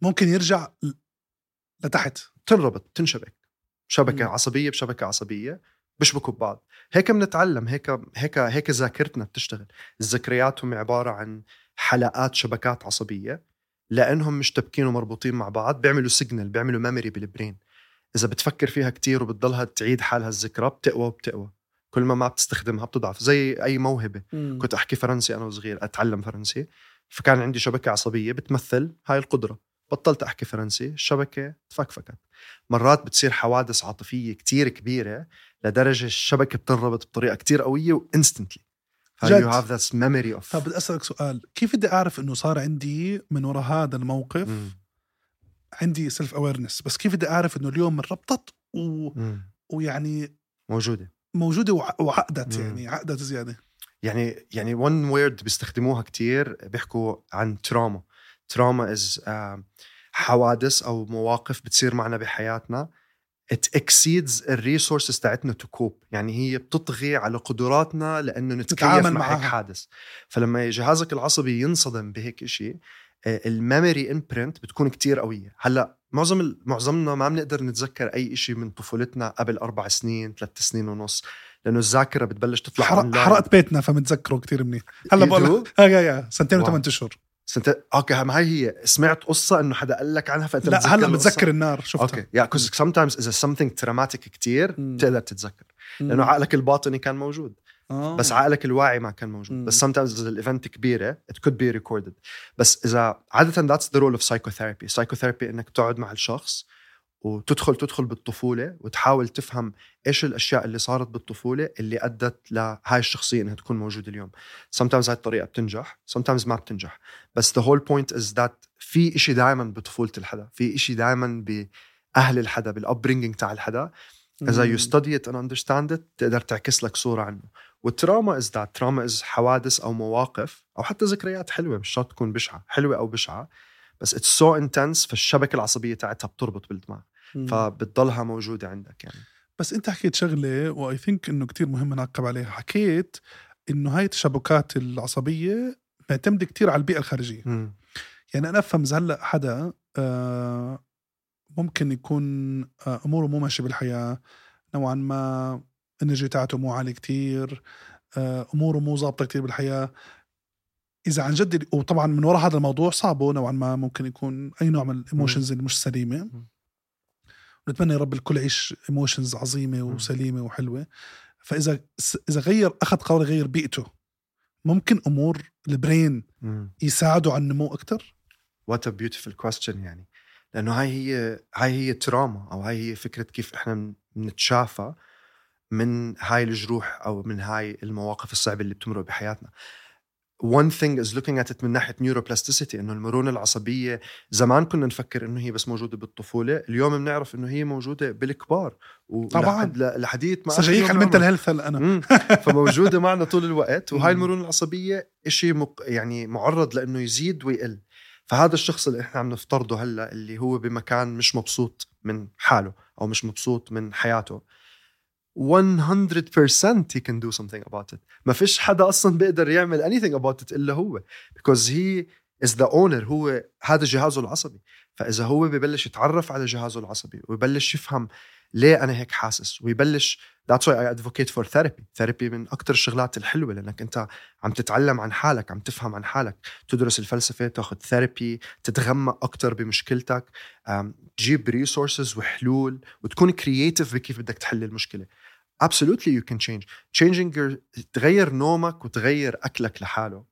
ممكن يرجع لتحت. تنربط تنشبك. شبكة مم. عصبية بشبكة عصبية بيشبكوا ببعض. هيك بنتعلم هيك هيك هيك ذاكرتنا بتشتغل. الذكريات هم عبارة عن حلقات شبكات عصبية لأنهم مشتبكين ومربوطين مع بعض بيعملوا signal بيعملوا memory بال brain إذا بتفكر فيها كتير وبتضلها تعيد حالها الذكرى بتقوى وبتقوى. كل ما ما بتستخدمها بتضعف. زي أي موهبة. كنت أحكي فرنسي أنا وصغير أتعلم فرنسي. فكان عندي شبكة عصبية بتمثل هاي القدرة. بطلت أحكي فرنسي الشبكة تفكفكت. مرات بتصير حوادث عاطفية كتير كبيرة لدرجة الشبكة بتنربط بطريقة كتير قوية و instantly you have this memory of طب بدي أسألك سؤال. كيف بدي أعرف إنه صار عندي من وراء هذا الموقف مم. عندي self awareness بس كيف بدي أعرف إنه اليوم انربطت و... مم. ويعني موجودة. موجودة وع... وعقدت مم. يعني عقدت زيادة. يعني يعني one word بيستخدموها كتير بيحكوا عن trauma, trauma is حوادث أو مواقف بتصير معنا بحياتنا it exceeds ال resources تاعتنا to cope يعني هي بتطغي على قدراتنا لأنه نتكيف مع هيك. حادث. فلما جهازك العصبي ينصدم بهيك شيء ال memory imprint بتكون كتير قوية. هلأ معظم معظمنا ما بنقدر نتذكر أي شيء من طفولتنا قبل أربع سنين ثلاث سنين ونص لأنه الذاكرة بتبلش تطلع حرق... حرقت بيتنا فمتذكره كثير منيح. هلأ بقول do? لك يا يا. سنتين. وثمان أشهر. سنت... أوكي ما هي هي سمعت قصة إنه حدا قال لك عنها فأنت لا هلا؟ متذكر النار شفتها أوكي يا كوز sometimes إذا something traumatic كتير مم. بتقدر تتذكر. لأنه عقلك الباطني كان موجود آه. بس عقلك الواعي ما كان موجود مم. بس sometimes إذا الايفنت كبيرة it could be recorded بس إذا عادة that's the role of psychotherapy psychotherapy إنك تقعد مع الشخص وتدخل تدخل بالطفولة وتحاول تفهم إيش الأشياء اللي صارت بالطفولة اللي أدت لهاي الشخصية إنها تكون موجودة اليوم. Sometimes هاي الطريقة بتنجح sometimes ما بتنجح. بس the whole point is that في إشي دائما بطفولة الحدا في إشي دائما بأهل الحدا بال upbringing تاع الحدا. اذا. you study it and understand it تقدر تعكس لك صورة عنه. وال trauma is that trauma is حوادث أو مواقف أو حتى ذكريات حلوة مش شرط تكون بشعة حلوة أو بشعة. بس it's so intense فالشبكة العصبية تاعتها بتربط بالدماغ. فبتضلها موجودة عندك يعني. بس انت حكيت شغلة و I think انه كتير مهم نعقب عليها. حكيت انه هاي التشابكات العصبية معتمدة كتير على البيئة الخارجية. مم. يعني أنا أفهم إذا هلأ حدا آه، ممكن يكون آه، أموره مو ماشيه بالحياة. نوعا ما ال energy تاعته مو عالي كتير آه، أموره مو ظابطة كتير بالحياة. إذا عن جد وطبعا من وراء هذا الموضوع صعبة نوعا ما ممكن يكون أي نوع من ال emotions اللي مش سليمة. ونتمنى يا رب الكل يعيش emotions عظيمة وسليمة وحلوة. فإذا إذا غير أخذ قرار يغير بيئته ممكن أمور ال brain يساعدوا على النمو أكثر What a beautiful question يعني. لأنه هاي هي هاي هي trauma أو هاي هي فكرة كيف إحنا بنتشافى من هاي الجروح أو من هاي المواقف الصعبة اللي بتمرق بحياتنا. One thing is looking at it من ناحية neuroplasticity إنه المرونة العصبية زمان كنا نفكر إنه هي بس موجودة بالطفولة اليوم بنعرف إنه هي موجودة بالكبار. طبعا. لحديث ما صحيح ال mental health أنا فموجودة معنا طول الوقت وهاي المرونة العصبية شيء مق... يعني معرض لإنه يزيد ويقل. فهذا الشخص اللي إحنا عم نفترضه هلأ اللي هو بمكان مش مبسوط من حاله أو مش مبسوط من حياته. 100% he can do something about it. ما فيش حدا أصلا بيقدر يعمل anything about it إلا هو. Because he is the owner. هو هذا جهازه العصبي. فإذا هو ببلش يتعرف على جهازه العصبي ويبلش يفهم ليه أنا هيك حاسس؟ ويبلش that's why I advocate for therapy. Therapy من أكتر الشغلات الحلوة لأنك أنت عم تتعلم عن حالك عم تفهم عن حالك. تدرس الفلسفة تاخذ therapy تتغمق أكتر بمشكلتك تجيب resources وحلول وتكون creative بكيف بدك تحل المشكلة. Absolutely you can change. Changing your تغير نومك وتغير أكلك لحاله.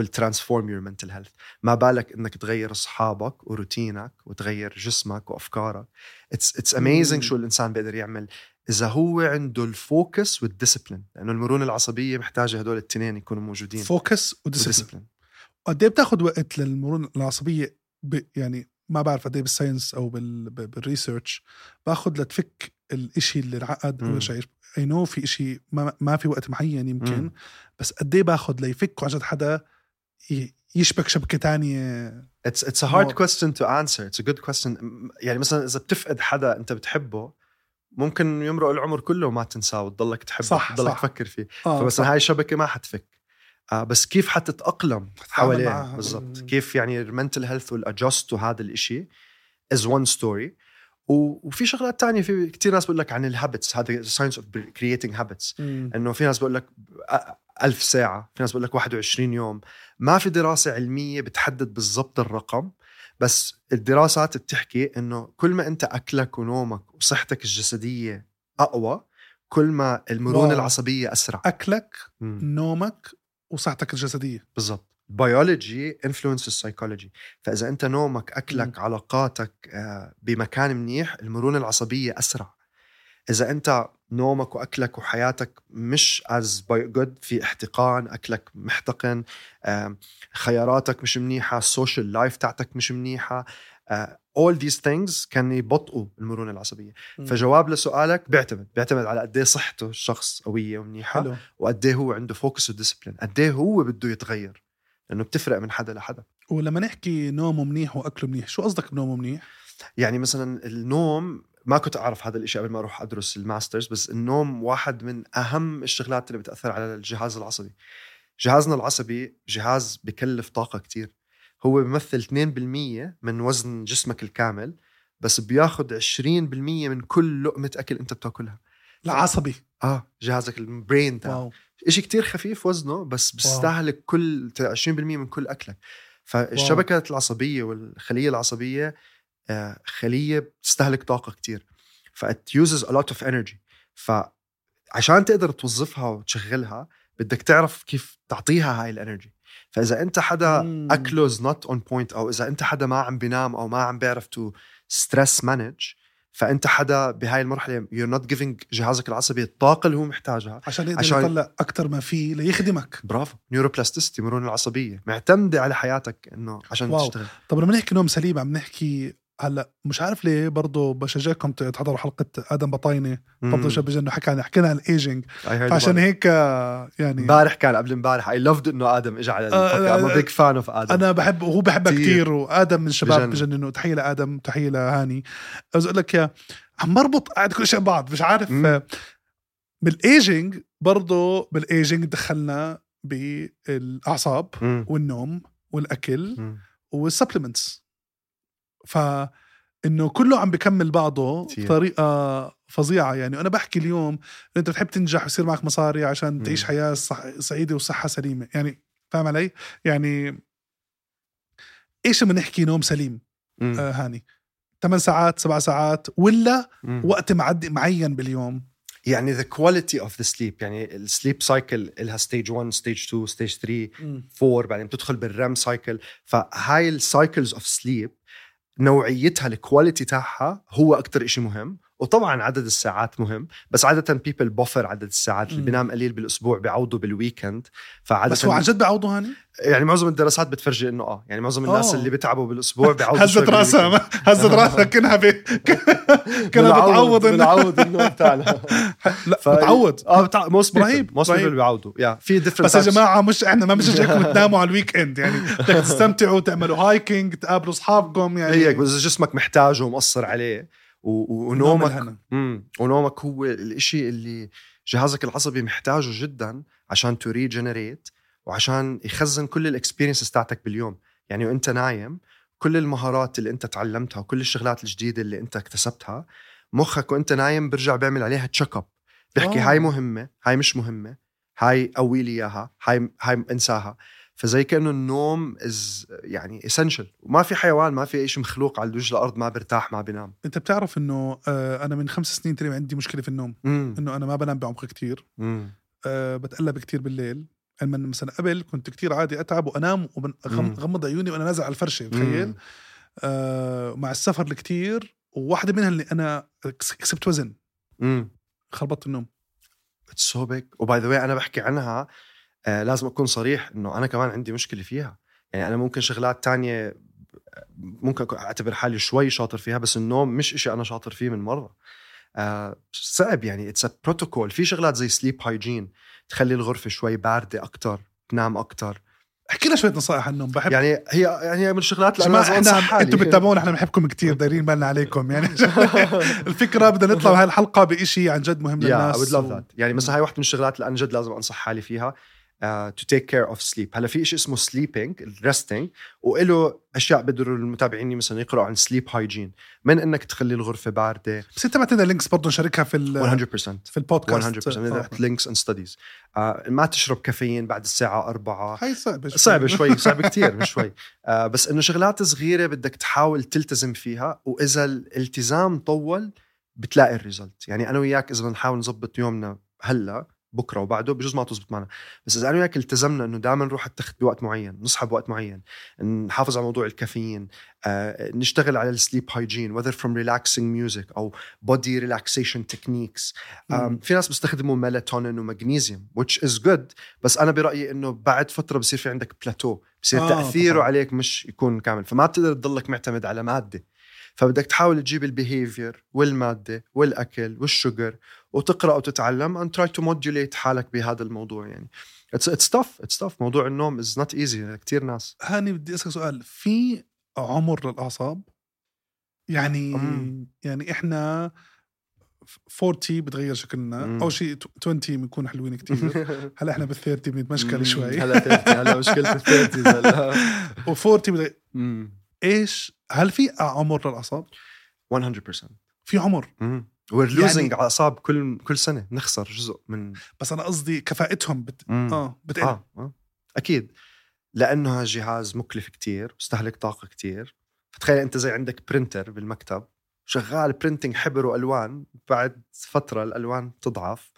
Will transform your mental health. ما بالك إنك تغير أصحابك وروتينك وتغير جسمك وأفكارك. It's it's amazing شو الإنسان بيقدر يعمل إذا هو عنده ال focus وال discipline لأنه المرونة العصبية محتاجة هدول الاثنين يكونوا موجودين. focus و discipline قد إيه بتاخذ وقت للمرونة العصبية؟ ب... يعني ما بعرف قد إيه بال science أو بال... بال research باخذ لتفك الإشي اللي انعقد I know في إشي ما, ما في وقت معين يمكن. مم. بس قد إيه باخذ ليفك عن جد حدا يشبك شبكة تانية. It's it's a hard question to answer. It's a good question. يعني مثلا إذا بتفقد حدا أنت بتحبه ممكن يمرق العمر كله وما تنساه وتضلك تحبه صح وتضلك تفكر فيه. آه فمثلا هاي الشبكه ما حتفك. آه بس كيف حتتأقلم حواليه بالضبط. كيف يعني ال mental health وال adjust وهذا الإشي is one story وفي شغلات تانية في كثير ناس بقول لك عن ال habits هذا science of creating habits إنه في ناس بقول لك ألف ساعة في ناس بقول لك 21 يوم. ما في دراسة علمية بتحدد بالضبط الرقم بس الدراسات بتحكي إنه كل ما أنت أكلك ونومك وصحتك الجسدية أقوى كل ما المرونة wow. العصبية أسرع أكلك مم. نومك وصحتك الجسدية بالضبط biology influence ال psychology فإذا أنت نومك أكلك مم. علاقاتك آه، بمكان منيح المرونة العصبية أسرع إذا أنت نومك وأكلك وحياتك مش as good في احتقان أكلك محتقن خياراتك مش منيحة ال social life تاعتك مش منيحة all these things كان يبطئوا المرونة العصبية. م. فجواب لسؤالك بيعتمد بيعتمد على قد إيه صحته الشخص قوية ومنيحة وقد إيه هو عنده focus و discipline قد إيه هو بده يتغير؟ لأنه بتفرق من حدا لحدا. ولما نحكي نومه منيح وأكله منيح شو قصدك بنومه منيح؟ يعني مثلا النوم ما كنت أعرف هذا الشيء قبل ما أروح أدرس ال master's بس النوم واحد من أهم الشغلات اللي بتأثر على الجهاز العصبي. جهازنا العصبي جهاز بكلف طاقة كتير. هو بيمثل 2% من وزن جسمك الكامل بس بياخذ 20% من كل لقمة أكل أنت بتأكلها. العصبي؟ آه جهازك ال brain تاعك. شيء كتير خفيف وزنه بس بيستهلك كل 20% من كل أكلك. فالشبكة واو. العصبية والخلية العصبية خلية بتستهلك طاقة كتير. فات uses a lot of energy فعشان تقدر توظفها وتشغلها بدك تعرف كيف تعطيها هاي ال energy فإذا أنت حدا أكله is not on point أو إذا أنت حدا ما عم بينام أو ما عم بيعرف to stress manage فأنت حدا بهاي المرحلة you not giving جهازك العصبي الطاقة اللي هو محتاجها عشان يقدر عشان يطلع أكثر ما فيه ليخدمك. برافو. neuroplasticity مرونة العصبية. معتمدة على حياتك إنه عشان واو. تشتغل. طب لما نحكي نوم سليم عم نحكي هلأ مش عارف ليه برضه بشجعكم تحضروا حلقة آدم بطاينة. برضه شاب بجنن حكى عن حكينا عن الايجنج فعشان هيك يعني امبارح كان قبل امبارح I loved إنه آدم اجى على ام بيج فان اوف آدم أنا بحب وهو بحبها كثير وآدم من الشباب بجننوا تحيه لآدم تحيه لهاني. بس أقول لك يا عم بربط قاعد كل شيء بعض مش عارف. مم. بال aging برضه بال aging دخلنا بالأعصاب. والنوم والأكل وال supplements ف انه كله عم بكمل بعضه كتير. بطريقة فظيعة. يعني أنا بحكي اليوم أنت بتحب تنجح ويصير معك مصاري عشان. تعيش حياة صح سعيدة وصحة سليمة. يعني فاهم علي؟ يعني إيش لما نحكي نوم سليم. آه هاني. 8 ساعات 7 ساعات ولا مم. وقت معدي معين باليوم. يعني the quality of the sleep. يعني ال sleep cycle لها stage 1 stage 2 stage 3 4 بعدين بتدخل بال REM cycle فهاي ال cycles of sleep نوعيتها ال quality تاعها هو أكثر شيء مهم. وطبعا عدد الساعات مهم بس عادة people بوفر عدد الساعات اللي. بينام قليل بالأسبوع بيعوضوا بال weekend فعادة بس هو عن جد بعوضه هاني يعني معظم الدراسات بتفرجي إنه آه يعني معظم الناس آه. اللي بيتعبوا بالأسبوع بيعوضوا هزت راسها هزت راسها كأنها. كأنها بتعوض بنعوض النوم تاعنا لا بتعوض آه بتاع موست رهيب، موست. بيبل بيعوضوا يا في ديفرنت بس يا جماعة مش إحنا ما بنشجعكم تناموا على الويك اند يعني بدك تستمتعوا تعملوا هايكينج تقابلوا أصحابكم يعني هيك بس جسمك محتاجه ومقصر عليه ونومك. امم ونومك هو الإشي اللي جهازك العصبي محتاجه جدا عشان to regenerate وعشان يخزن كل ال experiences تاعتك باليوم يعني وأنت نايم كل المهارات اللي أنت تعلمتها وكل الشغلات الجديدة اللي أنت اكتسبتها مخك وأنت نايم برجع بيعمل عليها check up بيحكي آه. هاي مهمة هاي مش مهمة هاي قوي لي إياها هاي هاي انساها فزي كأنه النوم is يعني essential وما في حيوان ما في شيء مخلوق على وجه الأرض ما برتاح ما بينام. أنت بتعرف إنه آه أنا من خمس سنين تقريبا عندي مشكلة في النوم. امم إنه أنا ما بنام بعمق امم آه بتقلب كتير بالليل. علما مثلا قبل كنت كتير عادي أتعب وأنام مم. وغمض عيوني وأنا نازل على الفرشة تخيل آه مع السفر الكتير وواحدة منها اللي أنا كس- كسبت وزن. خربطت النوم. اتس سو بيج وباي ذا واي أنا بحكي عنها آه لازم أكون صريح إنه أنا كمان عندي مشكلة فيها. يعني أنا ممكن شغلات تانية ممكن أعتبر حالي شوي شاطر فيها بس النوم مش إشي أنا شاطر فيه من مرة. آه صعب يعني it's بروتوكول في شغلات زي sleep hygiene تخلي الغرفة شوي باردة أكتر تنام أكتر. أحكي لنا شوية نصائح عن النوم بحب. يعني هي يعني من الشغلات اللي أنا إحنا حالي. أنتم بتتابعونا إحنا بنحبكم كتير دايرين بالنا عليكم. يعني الفكرة بدنا نطلع بهاي الحلقة بشيء عن جد مهم للناس. I would love that. يعني مثلا هاي واحدة من الشغلات اللي أنا جد لازم أنصح حالي فيها. To take care of sleep. هلا في شيء اسمه sleeping resting وله أشياء بيقدروا المتابعين مثلا يقرأوا عن sleep hygiene. من إنك تخلي الغرفة باردة؟ بس أنت بعتنا links برضه نشاركها في ال- 100% في البودكاست 100% آه. تحت links and studies. uh, ما تشرب كافيين بعد الساعة 4 هاي صعبة شوي. صعبة شوي صعبة كتير مش شوي. آه بس إنه شغلات صغيرة بدك تحاول تلتزم فيها وإذا الالتزام طول بتلاقي ال result يعني أنا وياك إذا بنحاول نظبط يومنا هلا بكرة وبعده بجوز ما تزبط معنا. بس إذا أنا وياك التزمنا إنه دائما نروح التخت بوقت معين نصحى بوقت معين نحافظ على موضوع الكافيين آه نشتغل على ال sleep hygiene whether from relaxing music أو body relaxation techniques. في ناس بيستخدموا ميلاتونين ومغنيسيوم which is good بس أنا برأيي إنه بعد فترة بصير في عندك بلاتو بصير آه تأثيره طبعاً. عليك مش يكون كامل. فما بتقدر تضلك معتمد على مادة. فبدك تحاول تجيب ال behavior والمادة والأكل والشجر وتقرأ وتتعلم and try to modulate حالك بهذا الموضوع يعني. It's it's tough it's tough. موضوع النوم is not easy. كثير ناس. هاني بدي اسالك سؤال. في عمر للأعصاب؟ يعني مم. يعني إحنا 40 بتغير شكلنا. مم. أول شيء 20 بنكون حلوين كتير. هلا إحنا بال 30 بنتمشكل شوي. هلا 30 هلا مشكلة ال 30 هلا. و40 بتغير مم. إيش؟ هل في عمر للأعصاب؟ 100% في عمر. we're يعني- losing اعصاب كل كل سنة نخسر جزء من بس أنا قصدي كفاءتهم بت... مم. آه بتقل آه. آه. أكيد لأنه هالجهاز مكلف كتير بيستهلك طاقة كتير فتخيل أنت زي عندك printer بالمكتب شغال printing حبر وألوان بعد فترة الألوان تضعف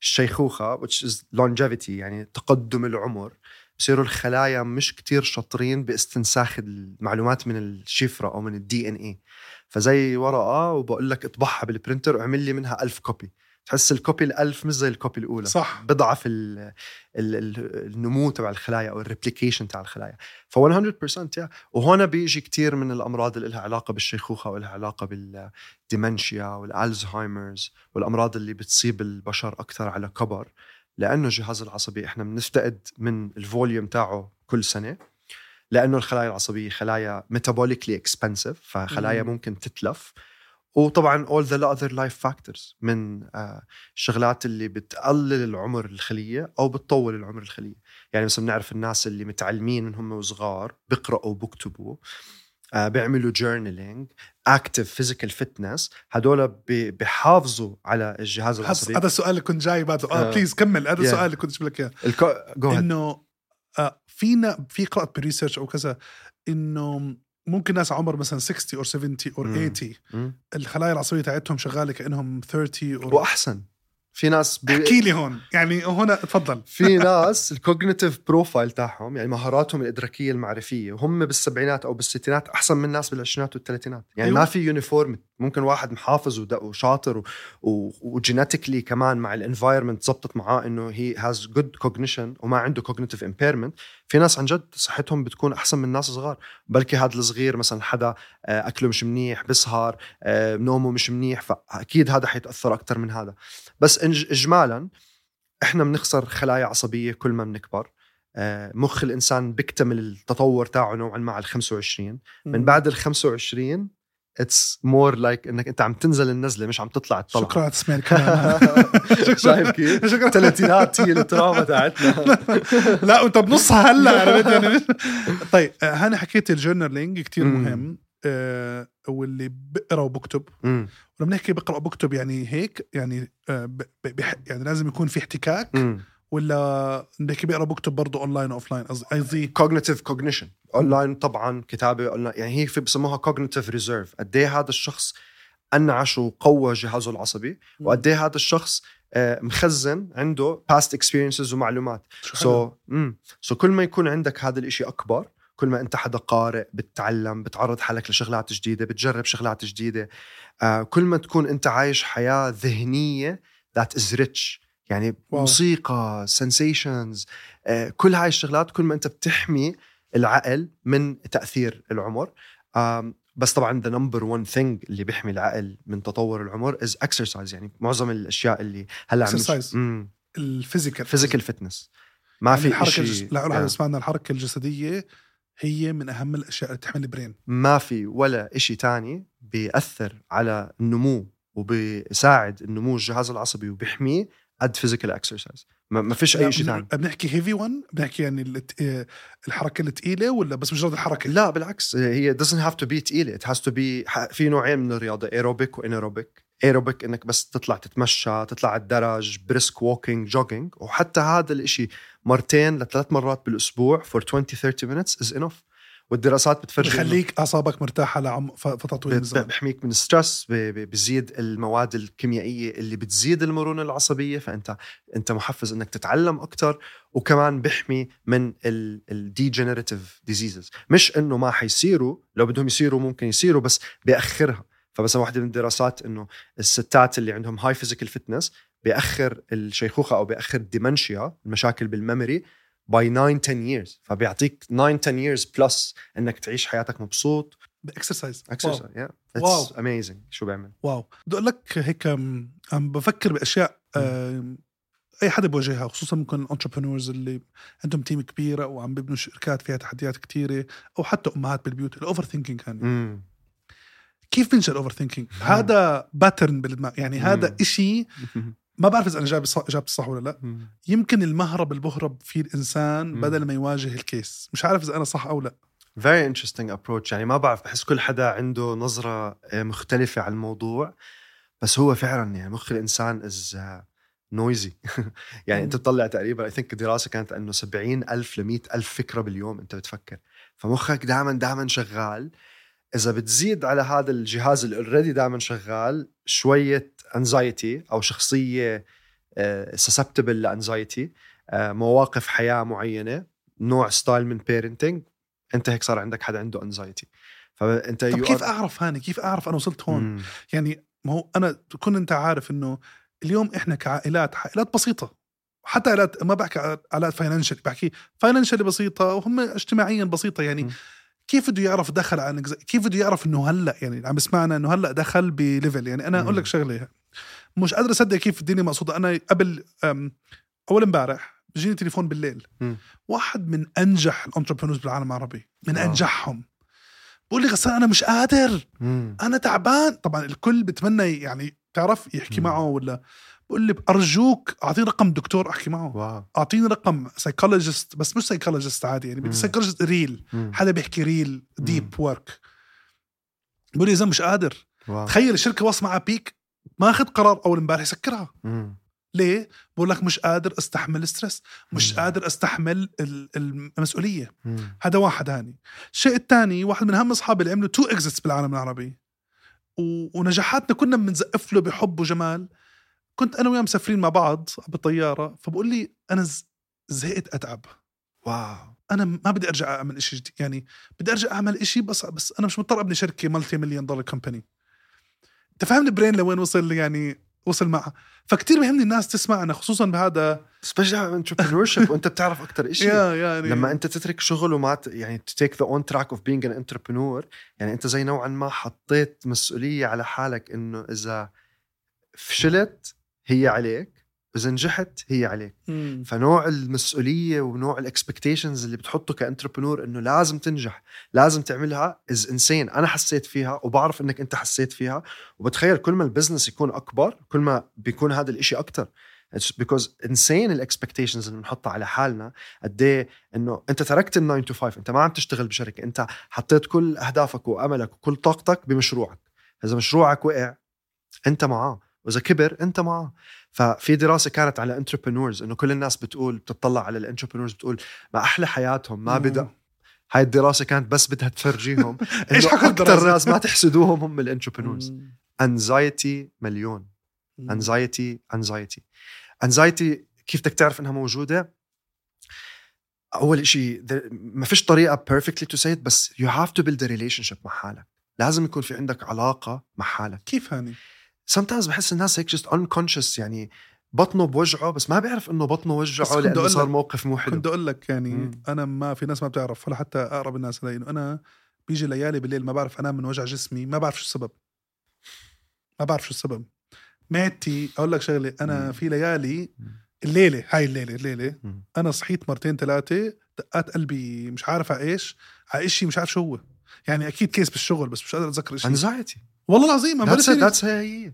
الشيخوخة which is longevity يعني تقدم العمر بصيروا الخلايا مش كتير شاطرين باستنساخ المعلومات من الشفرة أو من ال DNA فزي ورقة وبقول لك اطبعها بال printer واعمل لي منها ألف copy تحس ال copy الألف مش زي ال copy الأولى. صح. بضعف ال ال ال النمو تبع الخلايا أو ال replication تبع الخلايا. ف 100% يا وهون بيجي كتير من الأمراض اللي لها علاقة بالشيخوخة ولها علاقة بال dementia وال Alzheimer's والأمراض اللي بتصيب البشر أكثر على كبر. لأنه الجهاز العصبي إحنا بنفتقد من ال volume تاعه كل سنة لأنه الخلايا العصبية خلايا metabolically expensive فخلايا مم. ممكن تتلف. وطبعا all the other life factors من آه الشغلات اللي بتقلل العمر الخلية أو بتطول العمر الخلية. يعني مثلا بنعرف الناس اللي متعلمين من هم وصغار بيقراوا وبكتبوا بيعملوا journaling active physical fitness هدول بيحافظوا على الجهاز العصبي هذا السؤال اللي كنت جاي بعده آه آه. please كمل هذا. السؤال اللي كنت بقول لك إياه. إنه آه فينا في قرأت ب research أو كذا إنه ممكن ناس عمر مثلا 60 أو 70 أو مم. 80 مم. الخلايا العصبية تاعتهم شغالة كأنهم 30 أو وأحسن في ناس بي... احكي لي هون. يعني هنا تفضل في ناس ال cognitive profile تاعهم يعني مهاراتهم الإدراكية المعرفية وهم بالسبعينات أو بالستينات أحسن من الناس بالعشرينات والثلاثينات يعني أيوة. ما في uniform ممكن واحد محافظ وشاطر و genetically كمان مع ال environment زبطت معاه إنه he has good cognition وما عنده cognitive impairment في ناس عن جد صحتهم بتكون أحسن من ناس صغار بلكي هذا الصغير مثلا حدا آه، أكله مش منيح بسهر آه، نومه مش منيح فأكيد هذا حيتأثر أكثر من هذا. بس اجمالا إحنا بنخسر خلايا عصبية كل ما بنكبر. آه، مخ الإنسان بيكتمل التطور تاعه نوعا ما على ال 25 من بعد ال 25 it's more like إنك أنت عم تنزل النزلة مش عم تطلع الطلعة شكرا على تسميع الكلام شايف كيف؟ شكرا الثلاثينات هي ال trauma تاعتنا لا وأنت بنصها هلأ عرفت يعني طيب آه، هاني حكيت ال journaling كتير. مهم آه، واللي بقرأ وبكتب. ولما نحكي بقرأ وبكتب يعني هيك يعني آه، يعني لازم يكون في احتكاك. ولا نحكي بقرا بكتب برضه online و offline قصدي cognitive cognition اونلاين طبعا كتابة اونلاين يعني هي في بسموها cognitive reserve قد إيه هذا الشخص أنعش وقوى جهازه العصبي وقد إيه هذا الشخص آه، مخزن عنده past experiences ومعلومات. so امم so كل ما يكون عندك هذا الإشي أكبر كل ما أنت حدا قارئ بتتعلم بتعرض حالك لشغلات جديدة بتجرب شغلات جديدة آه كل ما تكون أنت عايش حياة ذهنية that is rich يعني wow. موسيقى sensations آه كل هاي الشغلات كل ما أنت بتحمي العقل من تأثير العمر بس طبعا the number 1 thing اللي بيحمي العقل من تطور العمر is exercise يعني معظم الأشياء اللي هلأ عم. ال physical physical fitness ما في الحركة شيء الجس... لا yeah. سمعنا الحركة الجسدية هي من أهم الأشياء اللي تحمي ال brain ما في ولا إشي تاني بيأثر على النمو وبيساعد النمو الجهاز العصبي وبيحميه قد physical exercise ما فيش أي شيء ثاني بنحكي heavy one بنحكي يعني الحركة الثقيله ولا بس مجرد الحركة؟ لا بالعكس. هي doesn't have to be تقيلة. It has to be في نوعين من الرياضة aerobic و anaerobic aerobic إنك بس تطلع تتمشى تطلع على الدرج brisk walking jogging وحتى هذا الإشي مرتين لثلاث مرات بالأسبوع for 20 30 minutes is enough. والدراسات بتفرجي بخليك أعصابك مرتاحة لعم فتره طويله بحميك من stress بزيد المواد الكيميائية اللي بتزيد المرونة العصبية فانت أنت محفز إنك تتعلم أكثر وكمان بحمي من ال degenerative diseases مش إنه ما حيصيروا لو بدهم يصيروا ممكن يصيروا بس بياخرها فمثلا واحدة من الدراسات إنه الستات اللي عندهم high physical fitness بياخر الشيخوخة أو بياخر ال dementia المشاكل بال memory by 9 10 years. فبيعطيك 9 10 years plus إنك تعيش حياتك مبسوط. ب exercise exercise يا wow. it's amazing شو بيعمل. wow بدي أقول لك هيك عم بفكر بأشياء أي حدا بواجهها خصوصا ممكن ال entrepreneurs اللي عندهم team كبيرة وعم بيبنوا شركات فيها تحديات كثيره أو حتى أمهات بالبيوت ال overthinking امم كيف بنشأ ال overthinking هذا pattern بالدماغ يعني هذا. إشي ما بعرف إذا أنا جايب اجابتي صح ولا لا. يمكن المهرب اللي بهرب فيه الإنسان مم. بدل ما يواجه ال case. مش عارف إذا أنا صح أو لا. very interesting approach يعني ما بعرف بحس كل حدا عنده نظرة آه، مختلفة على الموضوع. بس هو فعلا يعني مخ الإنسان is noisy يعني مم. بتطلع تقريبا I think دراسة كانت إنه 70 ألف ل 100 ألف فكرة باليوم أنت بتفكر. فمخك دائما دائما شغال. إذا بتزيد على هذا الجهاز اللي already دائما شغال شوية anxiety أو شخصية susceptible ل anxiety مواقف حياة معينة نوع style من parenting أنت هيك صار عندك حدا عنده anxiety فأنت طب كيف أعرف هاني؟ كيف أعرف أنا وصلت هون؟ مم. يعني ما هو أنا تكون أنت عارف إنه اليوم إحنا كعائلات عائلات بسيطة. حتى عائلات ما بحكي عائلات financial بحكي financial بسيطة وهم اجتماعيا بسيطة. يعني م. كيف بده يعرف دخل عن كيف بده يعرف إنه هلأ يعني عم بسمعنا إنه هلأ دخل ب level يعني أنا أقول لك. شغلة مش قادر أصدق كيف الدنيا مقصودة أنا قبل أول امبارح بيجيني تليفون بالليل م. واحد من أنجح ال entrepreneurs بالعالم العربي من آه. أنجحهم بقول لي غسان أنا مش قادر. أنا تعبان طبعا الكل بتمنى يعني تعرف يحكي. معه ولا بقول لي ارجوك أعطيني رقم دكتور أحكي معه wow أعطيني رقم psychologist بس مش psychologist عادي يعني بدي. psychologist real مم. حدا بيحكي real deep work بقول لي إذا مش قادر واو. تخيل الشركة واصله معها بيك ما أخذ قرار أول امبارح يسكرها مم. ليه؟ بقول لك مش قادر أستحمل stress مش مم. قادر أستحمل ال- المسؤولية مم. هذا واحد هاني الشيء الثاني واحد من أهم أصحابي اللي عملوا two exits بالعالم العربي و... ونجاحاتنا كنا بنزقف له بحب وجمال كنت أنا وياه مسافرين مع بعض بالطيارة فبقول لي أنا. زهقت أتعب. wow. أنا ما بدي أرجع أعمل شيء جديد يعني بدي أرجع أعمل شيء بس بس أنا مش مضطر أبني شركة مالتي مليون دولار company أنت فاهم ال brain لوين وصل يعني وصل معها. فكتير بيهمني الناس تسمعنا خصوصا بهذا specially entrepreneur وأنت بتعرف أكثر شيء يعني لما أنت تترك شغل وما ت... يعني take the on track of being an entrepreneur يعني أنت زي نوعا ما حطيت مسؤولية على حالك إنه إذا فشلت هي عليك. واذا نجحت هي عليك. مم. فنوع المسؤولية ونوع ال expectations اللي بتحطه ك entrepreneur إنه لازم تنجح لازم تعملها it's insane أنا حسيت فيها وبعرف إنك أنت حسيت فيها. وبتخيل كل ما ال business يكون أكبر كل ما بيكون هذا الإشي أكتر. because insane ال expectations اللي بنحطها على حالنا. قد إيه إنه أنت تركت ال 9 to 5 أنت ما عم تشتغل بشركة. أنت حطيت كل أهدافك وأملك وكل طاقتك بمشروعك. إذا مشروعك وقع أنت معاه. وإذا كبر أنت معاه ففي دراسة كانت على entrepreneurs إنه كل الناس بتقول بتطلع على ال entrepreneurs بتقول ما أحلى حياتهم ما. بدأ هاي الدراسة كانت بس بدها تفرجيهم حكوا أكثر؟ ناس ما تحسدوهم هم ال entrepreneurs. anxiety مليون. anxiety anxiety anxiety كيف بدك تعرف إنها موجودة أول شيء ما فيش طريقة to say it بس you have to build a relationship مع حالك لازم يكون في عندك علاقة مع حالك كيف هاني؟ Sometimes بحس الناس هيك just unconscious يعني بطنه بوجعه بس ما بيعرف إنه بطنه وجعه كنت لأنه صار موقف مو كنت حلو أقول لك يعني مم. أنا ما في ناس ما بتعرف ولا حتى أقرب الناس علي إنه أنا بيجي ليالي بالليل ما بعرف أنام من وجع جسمي ما بعرف شو السبب ما بعرف شو السبب معدتي أقول لك شغلة أنا مم. في ليالي. الليلة هاي الليلة الليلة مم. أنا صحيت مرتين ثلاثة دقات قلبي مش عارف على إيش على شيء مش عارف شو هو يعني أكيد case بالشغل بس مش قادر أتذكر شيء anxiety والله العظيم that's it لك that's هي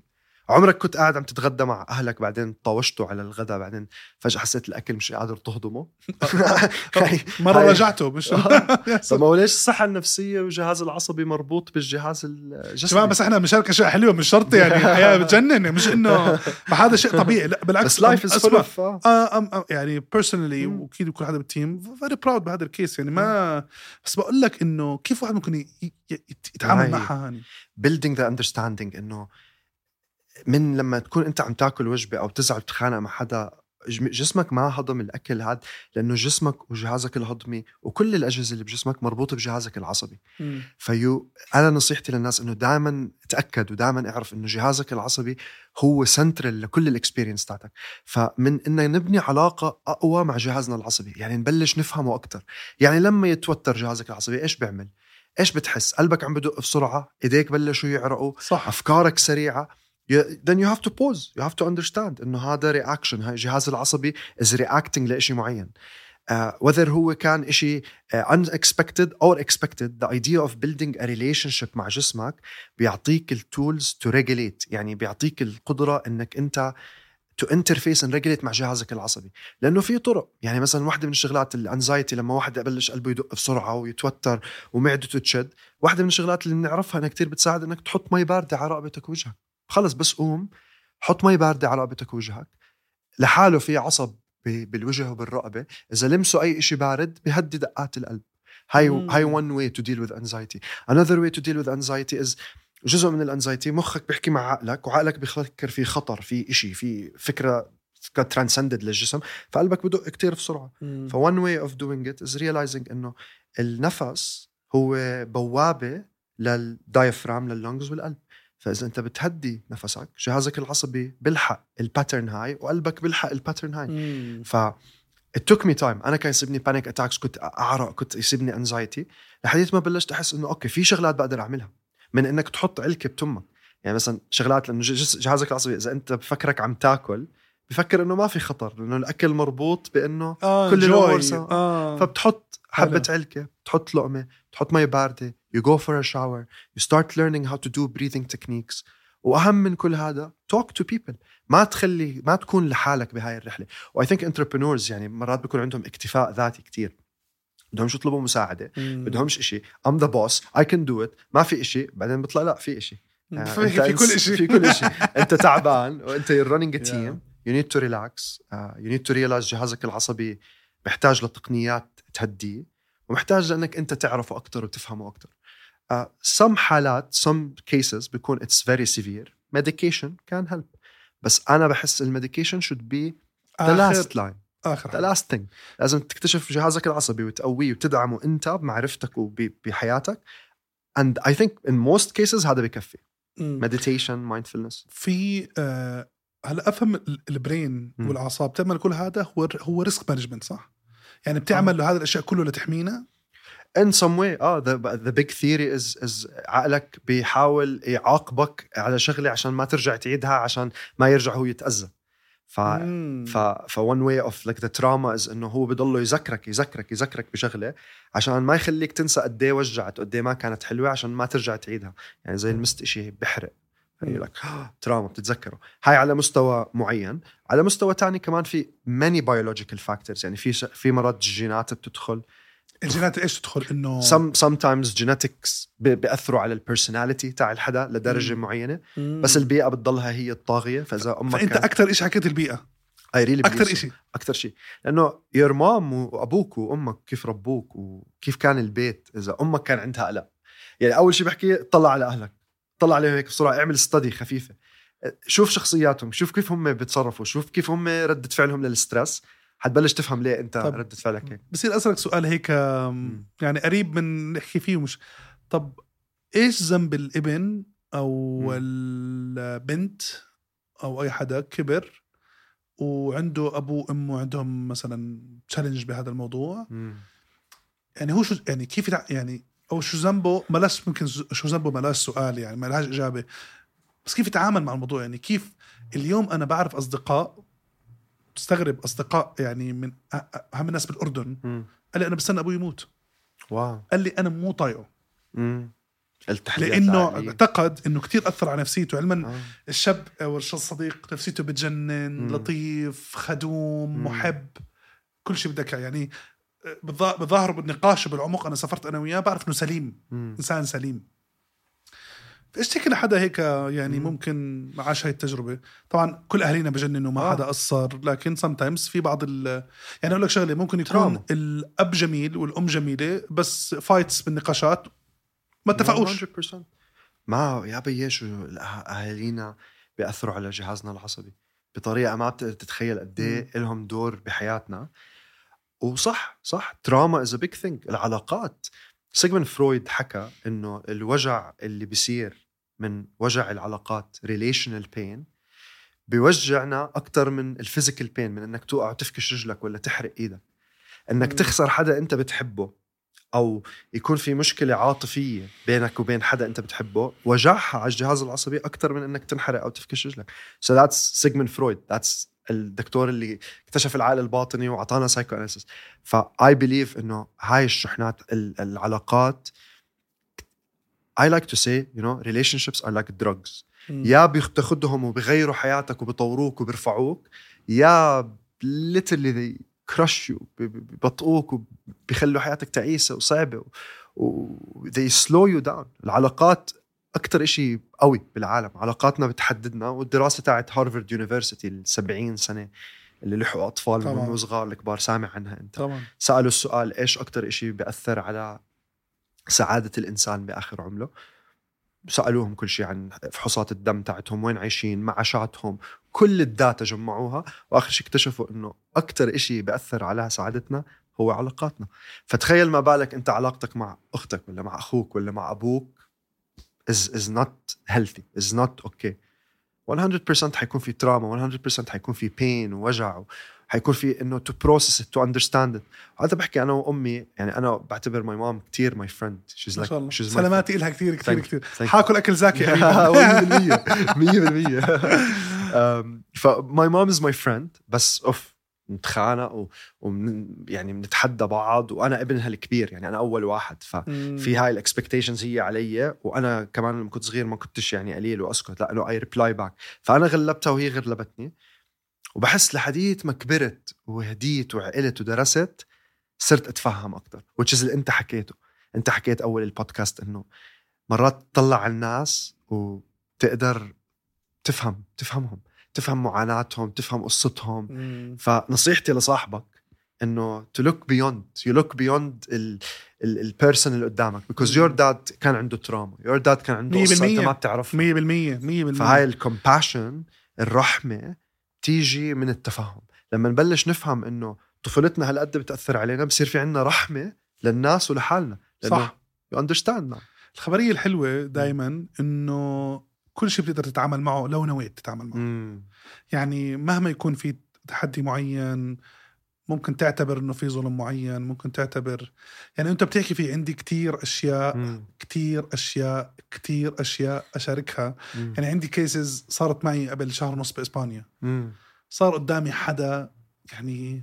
عمرك كنت قاعد عم تتغدى مع أهلك بعدين طوشتوا على الغداء بعدين فجأة حسيت الأكل مش قادر تهضمه؟ مرة رجعته مش يا طب ليش الصحة النفسية والجهاز العصبي مربوط بالجهاز الجسدي؟ جماعة بس إحنا بنشارك أشياء حلوة مش شرط يعني الحياة بتجنن مش إنه فهذا شيء طبيعي لا بالعكس. بس life is. full آه. يعني personally. وأكيد كل حدا بال team very proud بهذا ال case يعني ما بس بقول لك إنه كيف واحد ممكن يتعامل. معها هاني building the understanding إنه من لما تكون انت عم تاكل وجبة أو تزعل تتخانق مع حدا جسمك ما هضم الأكل هذا لأنه جسمك وجهازك الهضمي وكل الأجهزة اللي بجسمك مربوطة بجهازك العصبي. فيو أنا نصيحتي للناس إنه دائما تأكد ودائما اعرف إنه جهازك العصبي هو سنترال لكل ال experience تاعتك. فمن ان نبني علاقة أقوى مع جهازنا العصبي يعني نبلش نفهمه أكثر يعني لما يتوتر جهازك العصبي إيش بيعمل؟ إيش بتحس؟ قلبك عم بدق بسرعة إيديك بلشوا يعرقوا صح. أفكارك سريعة. Then you have to pause. You have to understand إنه هذا reaction هاي الجهاز العصبي is reacting لشيء معين. Uh, whether هو كان شيء uh, unexpected or expected the idea of building a relationship مع جسمك بيعطيك ال tools to regulate. يعني بيعطيك القدرة إنك أنت to interface and regulate مع جهازك العصبي. لأنه في طرق. يعني مثلا واحدة من الشغلات ال anxiety لما واحد يبلش قلبه يدق بسرعة ويتوتر ومعدته تشد واحدة من الشغلات اللي بنعرفها إنها كتير بتساعد إنك تحط مي باردة على رقبتك ووجهك. خلص بس قوم حط مي باردة على رقبتك ووجهك لحاله في عصب بالوجه وبالرقبة. إذا لمسوا أي شيء بارد بيهدي دقات القلب. هاي. هاي one way to deal with anxiety. Another way to deal with anxiety is جزء من ال anxiety مخك بيحكي مع عقلك وعقلك بيفكر في خطر في إشي في فكرة ترانسندد للجسم فقلبك بدق كتير بسرعة. مم. ف one way of doing it is realizing إنه النفس هو بوابة لل diaphragm لل lungs والقلب. فإذا أنت بتهدي نفسك جهازك العصبي بيلحق ال pattern هاي وقلبك بيلحق ال pattern هاي مم. ف it took me time أنا كان يصيبني panic attacks كنت أعرق كنت يصيبني anxiety لحديت ما بلشت أحس إنه okay في شغلات بقدر أعملها من إنك تحط علكة بتمك يعني مثلا شغلات لأنه جهازك العصبي إذا أنت بفكرك عم تاكل بفكر إنه ما في خطر لأنه الأكل مربوط بإنه آه كل سوا. آه. فبتحط حبة حلو. علكة بتحط لقمة بتحط مي باردة you go for a shower you start learning how to do breathing techniques. وأهم من كل هذا talk to people. ما تخلي ما تكون لحالك بهاي الرحلة. و I think entrepreneurs يعني مرات بيكون عندهم اكتفاء ذاتي كتير. بدهمش يطلبوا مساعدة بدهمش إشي. I'm the boss I can do it ما في إشي بعدين بيطلع لا في إشي. آه، في, كل شيء في كل شيء أنت تعبان وأنت you're running a Yeah. team. You need to relax. uh, you need to realize جهازك العصبي محتاج لتقنيات تهديه ومحتاج لأنك أنت تعرفه أكثر وتفهمه أكثر uh, some حالات some cases بيكون it's very severe. Medication can help. بس أنا بحس ال medication should be the آخر last line. آخر the last thing. لازم تكتشف جهازك العصبي وتقويه وتدعمه أنت بمعرفتك وبحياتك and I think in most cases هذا بكفي. meditation mindfulness. في آه هلا أفهم ال- ال brain مم. والأعصاب تعمل كل هذا هو هو risk management صح؟ يعني بتعمل له هذه الأشياء كله لتحمينا؟ In some way آه the, the big theory is is عقلك بيحاول يعاقبك على شغلة عشان ما ترجع تعيدها عشان ما يرجع هو يتأذى. ف. ف ف one way of like the trauma is إنه هو بضله يذكرك يذكرك يذكرك بشغلة عشان ما يخليك تنسى قد إيه وجعت وقد إيه ما كانت حلوة عشان ما ترجع تعيدها. يعني زي المست شيء بحرق. يعني لك تراما بتتذكره. هاي على مستوى معين. على مستوى تاني كمان في many biological factors. يعني في في مرات الجينات بتدخل. الجينات إيش تدخل إنه some sometimes genetics ب- بيأثروا على ال personality تاع الحدا لدرجة مم. معينة. مم. بس البيئة بتضلها هي الطاغية فإذا أمك فأنت أكثر شيء حكيت البيئة. I really أكثر شيء أكثر شيء لأنه your mom وأبوك وأمك كيف ربوك وكيف كان البيت إذا أمك كان عندها قلق يعني أول شيء بحكي طلع على أهلك. طلع عليهم هيك بسرعة اعمل study خفيفة. شوف شخصياتهم شوف كيف هم بيتصرفوا شوف كيف هم ردة فعلهم لل stress حتبلش تفهم ليه انت طب. ردة فعلك هيك بصير أسألك سؤال هيك يعني قريب من نحكي فيه مش طب إيش ذنب الابن أو مم. البنت أو أي حدا كبر وعنده أبوه وأمه عندهم مثلا تشالنج بهذا الموضوع مم. يعني هو شو يعني كيف. يعني أو شو ذنبه بلاش ممكن شو ذنبه بلاش سؤال يعني ما لهاش إجابة بس كيف يتعامل مع الموضوع يعني كيف اليوم أنا بعرف أصدقاء تستغرب أصدقاء يعني من أهم الناس بالأردن مم. قال لي أنا بستنى أبوي يموت واو قال لي أنا مو طايقه لأنه. اعتقد إنه كتير أثر على نفسيته علما آه. الشاب أو الشخص الصديق نفسيته بتجنن مم. لطيف خدوم مم. محب كل شيء بدك. يعني بالظا- بالظاهر بالنقاش بالعمق أنا سافرت أنا وياه بعرف إنه سليم مم. إنسان سليم فايش تحكي لحدا هيك يعني مم. ممكن عاش هاي التجربة طبعا كل اهالينا بجننوا ما آه. حدا قصر لكن sometimes في بعض ال يعني أقول لك شغلة ممكن يكون trauma. الأب جميل والأم جميلة بس fights بالنقاشات ما اتفقوش 100% ما يا بيي شو أهالينا بيأثروا على جهازنا العصبي بطريقة ما بتقدر تتخيل قد إيه لهم دور بحياتنا وصح صح trauma is big thing العلاقات سيجموند فرويد حكى إنه الوجع اللي بيصير من وجع العلاقات relational pain بيوجعنا أكثر من ال physical pain من إنك توقع وتفكش رجلك ولا تحرق إيدك. إنك مم. تخسر حدا أنت بتحبه أو يكون في مشكلة عاطفية بينك وبين حدا أنت بتحبه وجعها على الجهاز العصبي أكثر من إنك تنحرق أو تفكش رجلك. so that's سيجموند فرويد that's الدكتور اللي اكتشف العقل الباطني وأعطانا psychoanalysis ف I believe إنه هاي الشحنات ال- العلاقات I like to say you know relationships are like drugs. يا بتاخدهم وبغيروا حياتك وبطوروك وبرفعوك يا literally they crush you ببطئوك وبيخلوا حياتك تعيسة وصعبة و, they slow you down. العلاقات أكتر إشي قوي بالعالم. علاقاتنا بتحددنا والدراسة تاعت هارفارد university ال 70 سنة اللي لحقوا أطفال من صغار الكبار سامع عنها أنت. طبعا. سألوا السؤال إيش أكتر إشي بيأثر على سعادة الإنسان بآخر عمره سألوهم كل شيء عن فحوصات الدم تاعتهم وين عايشين معاشاتهم كل الداتا جمعوها وآخر شيء اكتشفوا إنه أكتر إشي بيأثر على سعادتنا هو علاقاتنا. فتخيل ما بالك أنت علاقتك مع أختك ولا مع أخوك ولا مع أبوك is, is not healthy is not okay. 100% حيكون في تراما 100% حيكون في pain ووجع حيكون في إنه it to understand it. هذا بحكي أنا وأمي يعني أنا بعتبر ماي مام كثير ماي فريند الله. she's my سلاماتي إلها كثير كثير. كثير. حاكل أكل زاكي قريباً. 100% 100% ف my mom is my friend بس أوف نتخانق و... ومن يعني بنتحدى بعض وأنا ابنها الكبير يعني أنا أول واحد. ففي هاي الاكسبكتيشنز هي علي وأنا كمان لما كنت صغير ما كنتش يعني قليل وأسكت لا انه اي ريبلاي باك فأنا غلبتها وهي غلبتني وبحس لحديت ما كبرت وهديت وعقلت ودرست صرت أتفهم أكثر which is اللي أنت حكيته. أنت حكيت أول البودكاست إنه مرات تطلع على الناس وتقدر تفهم تفهمهم. تفهم معاناتهم تفهم قصتهم. فنصيحتي لصاحبك إنه look beyond you look beyond ال البيرسون اللي قدامك because your dad كان عنده تراما your dad كان عنده قصة أنت ما بتعرفها. 100% 100% فهاي ال compassion الرحمة تيجي من التفهم لما نبلش نفهم إنه طفولتنا هالقد بتأثر علينا بصير في عندنا رحمة للناس ولحالنا. صح. you understand الخبرية الحلوة دائما إنه كل شيء بتقدر تتعامل معه لو نويت تتعامل معه مم. يعني مهما يكون في تحدي معين ممكن تعتبر إنه في ظلم معين ممكن تعتبر يعني أنت بتحكي في عندي كتير أشياء مم. كتير أشياء كتير أشياء أشاركها مم. يعني عندي كيسز صارت معي قبل شهر ونص بإسبانيا مم. صار قدامي حدا يعني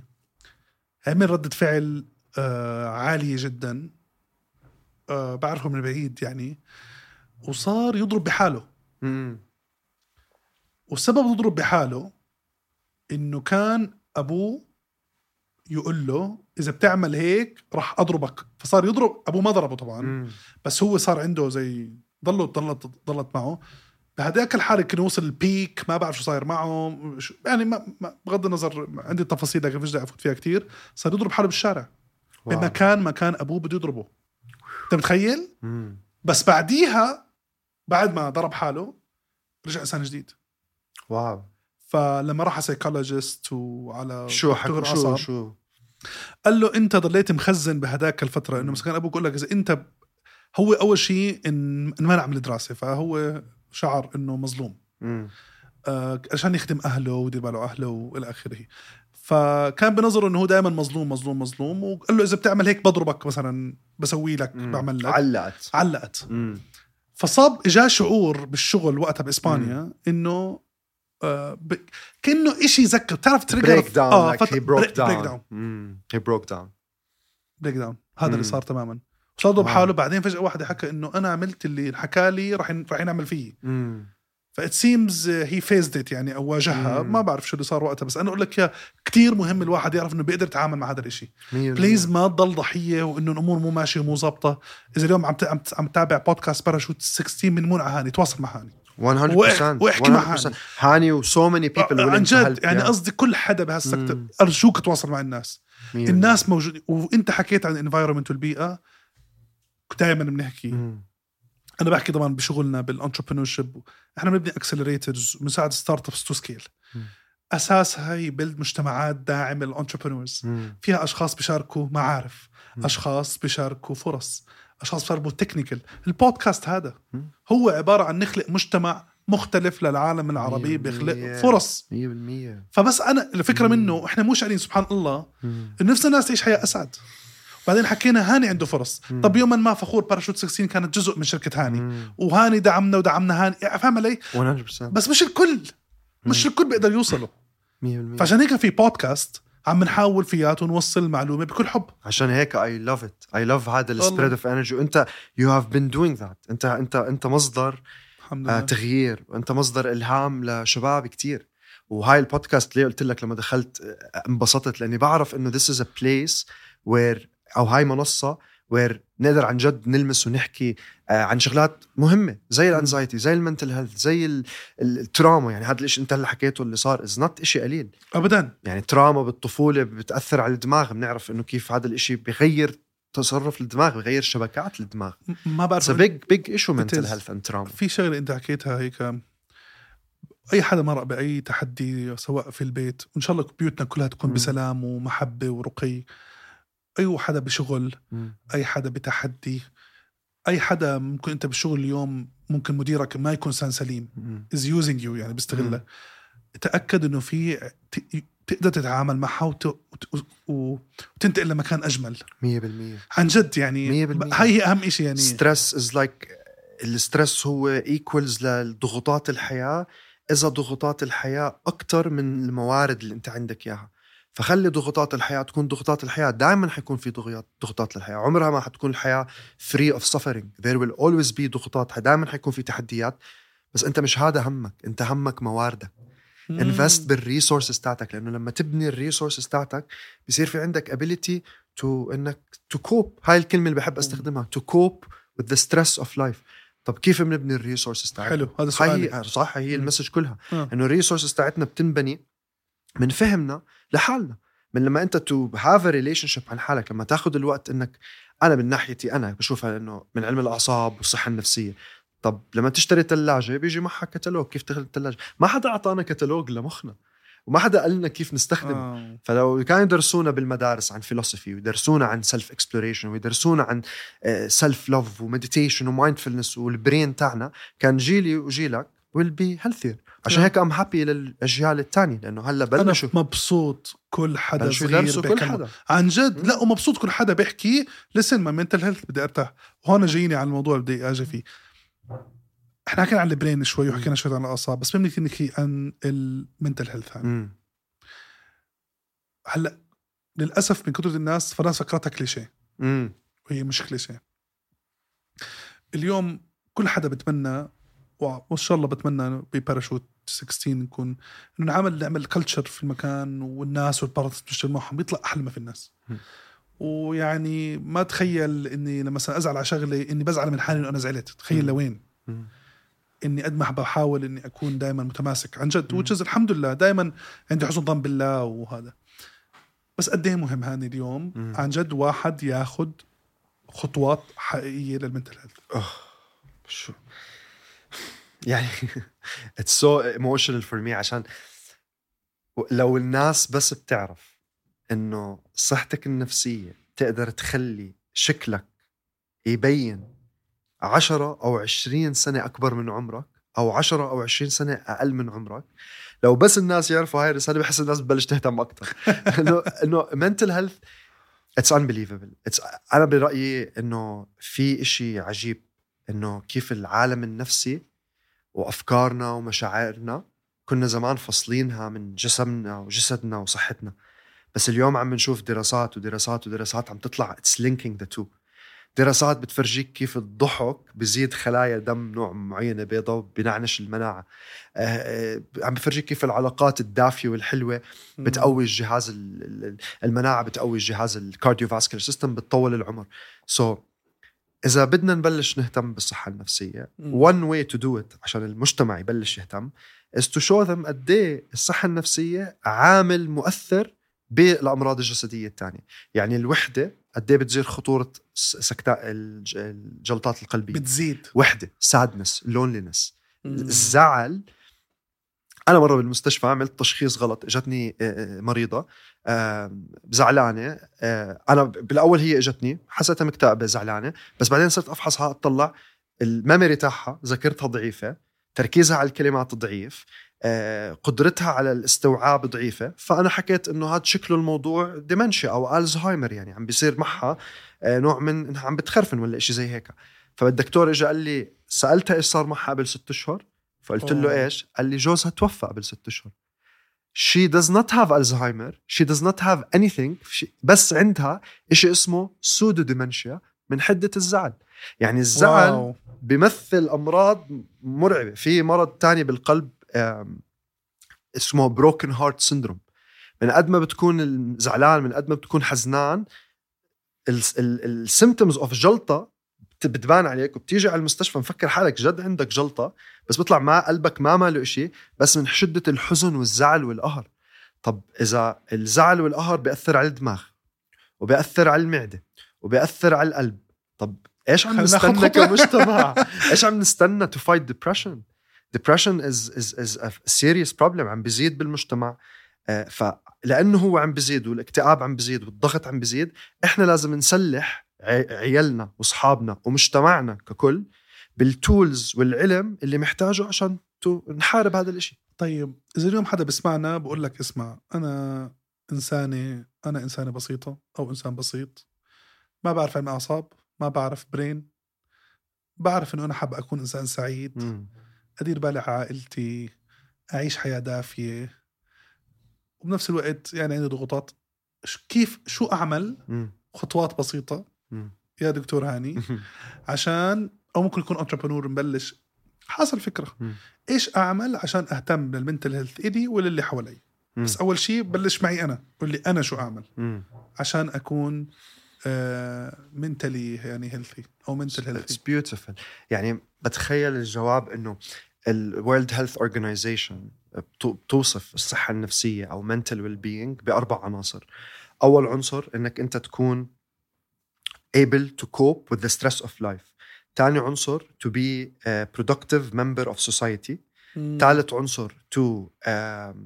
عمل ردة فعل آه عالية جدا آه بعرفه من بعيد يعني وصار يضرب بحاله والسبب يضرب بحاله إنه كان أبوه يقول له إذا بتعمل هيك راح أضربك. فصار يضرب أبوه ما ضربه طبعا. مم. بس هو صار عنده زي ضلوا ضلت ضلت معه. بهداك الحالة كان وصل البيك ما بعرف شو صاير معه. شو- يعني ما ما- بغض النظر عندي تفاصيل لكن داعي أفوت فيها كتير. صار يضرب حاله بالشارع. بمكان ما كان أبوه بده يضربه. أنت متخيل؟ مم. بس بعديها بعد ما ضرب حاله رجع إنسان جديد. wow. فلما راح على psychologist وعلى شو حكوا؟ شو شو؟ قال له أنت ضليت مخزن بهداك الفترة إنه مثلا أبوك يقول لك إذا أنت هو أول شيء إن انمنع من الدراسه فهو شعر إنه مظلوم. آه، عشان يخدم أهله ويدير باله أهله وإلى آخره. فكان بنظره إنه هو دائما مظلوم مظلوم مظلوم وقال له إذا بتعمل هيك بضربك مثلا بسوي لك. بعمل لك. علقت. علقت. مم. فصاب اجاه شعور بالشغل وقتها بإسبانيا إنه آه ب... كأنه إشي ذكر بتعرف تريجر بريك داون like he broke بريك داون he broke down. بريك داون هذا اللي مم. صار تماما. صار واو. بحاله بعدين فجأة واحد حكى إنه أنا عملت اللي حكى لي راح ين- راح ينعمل فيي. مم. فات سيمز هي فيزد ات يعني أو واجهها. ما بعرف شو اللي صار وقتها بس أنا أقول لك يا كثير مهم الواحد يعرف إنه بيقدر يتعامل مع هذا الإشي. مية بليز. ما تضل ضحية وإنه الأمور مو ماشية ومو ظابطة. إذا اليوم عم عم تتابع بودكاست باراشوت 16 من منى هاني تواصل مع هاني. 100% واحكي مع 100%. هاني. و so many people عن جد يعني قصدي كل حدا بهال sector. أرجوك تواصل مع الناس. الناس موجودين وإنت حكيت عن ال environment والبيئة دائما بنحكي. أنا بحكي طبعا بشغلنا بال entrepreneurship إحنا بنبني accelerators بنساعد startups to scale. اساسها هي build مجتمعات داعمه لل entrepreneurs فيها أشخاص بيشاركوا معارف مم. أشخاص بيشاركوا فرص أشخاص بيشاركوا technical البودكاست هذا مم. هو عبارة عن نخلق مجتمع مختلف للعالم العربي بيخلق. فرص 100% فبس أنا الفكرة مم. منه إحنا مو شايلين سبحان الله نفس الناس تعيش حياة أسعد بعدين حكينا هاني عنده فرص. مم. طب يوما ما فخور باراشوت 16 كانت جزء من شركة هاني. مم. وهاني دعمنا ودعمنا هاني. يعني فاهم علي؟ 100% بس مش الكل. مش. الكل بيقدر يوصلوا 100% فعشان هيك في بودكاست عم نحاول فياته نوصل المعلومه بكل حب. عشان هيك اي لاف ات اي لاف هذا. السبريد اوف انرجي وانت يو هاف بين دوينج ذات انت انت انت مصدر الحمد آه لله. تغيير. وانت مصدر إلهام لشباب كتير. وهاي البودكاست ليه قلت لك لما دخلت آه، انبسطت لأني بعرف إنه this is a place where أو هاي منصة وير نقدر عن جد نلمس ونحكي آه، عن شغلات مهمة زي الانزايتي زي المنتل هيلث زي ال- ال- ال trauma. يعني هذا الشيء انت اللي حكيته اللي صار is not شيء قليل. ابدا. يعني trauma بالطفولة بتأثر على الدماغ بنعرف إنه كيف هذا الشيء بغير تصرف الدماغ بغير شبكات الدماغ. ما بعرف big big issue mental. health and trauma في شغلة أنت حكيتها هيك أي حدا مرق بأي تحدي سواء في البيت وإن شاء الله بيوتنا كلها تكون مم. بسلام ومحبة ورقي. أي حدا بشغل أي حدا بتحدي أي حدا ممكن أنت بالشغل اليوم ممكن مديرك ما يكون انسان سليم is using you يعني بيستغلك تأكد إنه في تقدر تتعامل معها وت... وت... و- وتنتقل لمكان أجمل. 100% عن جد يعني مية بالمية. هاي هي أهم شيء يعني. stress is like ال stress هو equals لضغوطات الحياة. إذا ضغوطات الحياة أكثر من الموارد اللي أنت عندك إياها. فخلي ضغوطات الحياة تكون ضغوطات الحياة. دائما حيكون في ضغوطات ضغوطات للحياه عمرها ما حتكون الحياة free of suffering. There will always be ضغوطات دائما حيكون في تحديات. بس أنت مش هذا همك. أنت همك مواردك invest بال resources تاعتك لأنه لما تبني ال resources تاعتك بصير في عندك ability to إنك to cope هاي الكلمة اللي بحب أستخدمها. to cope with the stress of life. طب كيف بنبني ال resources تاعتنا حلو. هذا سؤالي. هي صح. هي ال message كلها. إنه ال resources تاعتنا بتنبني من فهمنا لحالنا. من لما أنت to have relationship عن حالك لما تاخذ الوقت إنك أنا من ناحيتي أنا بشوفها إنه من علم الأعصاب والصحة النفسية. طب لما تشتري ثلاجه بيجي معها كتالوج كيف تخلي الثلاجه ما حدا أعطانا كتالوج لمخنا وما حدا قال لنا كيف نستخدم. آه. فلو كانوا يدرسونا بالمدارس عن philosophy ويدرسونا عن self exploration ويدرسونا عن self love و meditation و mindfulness وال brain تاعنا كان جيلي وجيلك will be healthier عشان نعم. هيك I'm happy للأجيال الثانية لأنه هلأ أنا بلشوا. مبسوط كل حدا صغير كل حدا. عن جد. لا ومبسوط كل حدا بيحكي. listen my mental health بدي أرتاح. وهون جاييني على الموضوع بدي أجي فيه. إحنا حكينا عن ال brain شوي وحكينا شوي عن الأعصاب بس بدنا نحكي عن ال mental health مم. هلأ للأسف من كثره الناس فالناس فكرتها كليشيه. وهي مش كليشيه. اليوم كل حدا بتمنى وإن شاء الله بتمنى بباراشوت 16 نكون إنه نعمل نعمل culture في المكان والناس وال partners بتشتغل معهم بيطلع أحلى ما في الناس. ويعني ما تخيل إني لما مثلا أزعل على شغله إني بزعل من حالي إنه أنا زعلت تخيل. لوين. إني قد ما بحاول إني أكون دائما متماسك عن جد. which is الحمد لله دائما عندي حسن ظن بالله وهذا بس قد إيه مهم هاني اليوم مم. عن جد واحد ياخذ خطوات حقيقية لل mental health شو يعني it's so emotional for me عشان لو الناس بس بتعرف إنه صحتك النفسية تقدر تخلي شكلك يبين عشرة أو عشرين سنة أكبر من عمرك أو عشرة أو عشرين سنة أقل من عمرك لو بس الناس يعرفوا هاي الرسالة بحس الناس ببلش تهتم إنه إنه mental health it's unbelievable. It's أنا برأيي إنه في إشي عجيب إنه كيف العالم النفسي وأفكارنا ومشاعرنا كنا زمان فاصلينها من جسمنا وجسدنا وصحتنا. بس اليوم عم نشوف دراسات ودراسات ودراسات عم تطلع. It's linking the two. دراسات بتفرجيك كيف الضحك بزيد خلايا دم نوع معينة بيضاء وبنعنش المناعة. آه، آه، عم بفرجيك كيف العلاقات الدافية والحلوة بتقوي الجهاز ال- ال- المناعة بتقوي الجهاز ال cardiovascular system بتطول العمر. so so, إذا بدنا نبلش نهتم بالصحة النفسية مم. one way to do it عشان المجتمع يبلش يهتم is to show them قد إيه الصحة النفسية عامل مؤثر بالأمراض الجسدية الثانية يعني الوحدة قد إيه بتزيد خطورة س- سكتاء الج- الجلطات القلبية. بتزيد. وحدة sadness loneliness. الزعل أنا مرة بالمستشفى عملت تشخيص غلط إجتني آه، آه، مريضة آه، زعلانة أنا بالأول هي إجتني حسيتها مكتئبة زعلانة بس بعدين صرت أفحصها اطلع الميموري تاعها ذاكرتها ضعيفة تركيزها على الكلمات ضعيف قدرتها على الاستوعاب ضعيفة فأنا حكيت إنه هذا شكله الموضوع ديمنشيا أو الزهايمر يعني عم بيصير معها نوع من إنها عم بتخرفن ولا شيء زي هيك. فالدكتور اجى قال لي سألتها إيش صار معها قبل ست أشهر؟ فقلت له أوه. إيش؟ قال لي جوزها توفى قبل ست أشهر. She does not have Alzheimer. She does not have anything. She- بس عندها شيء اسمه pseudo dementia من حدة الزعل. يعني الزعل wow. بيمثل أمراض مرعبة. في مرض تاني بالقلب اسمه broken heart syndrome من قد ما بتكون زعلان من قد ما بتكون حزنان ال symptoms of جلطة بتبان عليك وبتيجي على المستشفى مفكر حالك جد عندك جلطة بس بيطلع ما قلبك ما ماله إشي بس من شده الحزن والزعل والقهر. طب إذا الزعل والقهر بيأثر على الدماغ وبيأثر على المعدة وبيأثر على القلب طب إيش عم نستنى. كمجتمع؟ إيش عم نستنى fight depression depression is is is a serious problem عم بيزيد بالمجتمع. آه، فلأنه هو عم بيزيد والاكتئاب عم بيزيد والضغط عم بيزيد إحنا لازم نسلح عيالنا واصحابنا ومجتمعنا ككل بالتولز والعلم اللي محتاجه عشان نحارب هذا الإشي. طيب إذا اليوم حدا بسمعنا بقول لك اسمع أنا إنسانة أنا إنسانة بسيطة أو إنسان بسيط. ما بعرف علم أعصاب ما بعرف برين بعرف إنه أنا حابب أكون إنسان سعيد. أدير بالي على عائلتي أعيش حياة دافية. وبنفس الوقت يعني عندي ضغوطات. كيف شو أعمل. خطوات بسيطة. يا دكتور هاني. عشان أو ممكن يكون entrepreneur مبلش. حاصل فكرة. إيش أعمل عشان أهتم لل mental health الي وللي حوالي. بس أول شيء بلش معي أنا. قول لي أنا شو أعمل. عشان أكون mentally يعني healthy أو منتل هيلثي beautiful. يعني بتخيل الجواب إنه ال World Health Organization بتو- بتوصف الصحة النفسية أو mental well-being بأربع عناصر. أول عنصر إنك أنت تكون able to cope with the stress of life ثاني عنصر to be a productive member of society ثالث عنصر to um,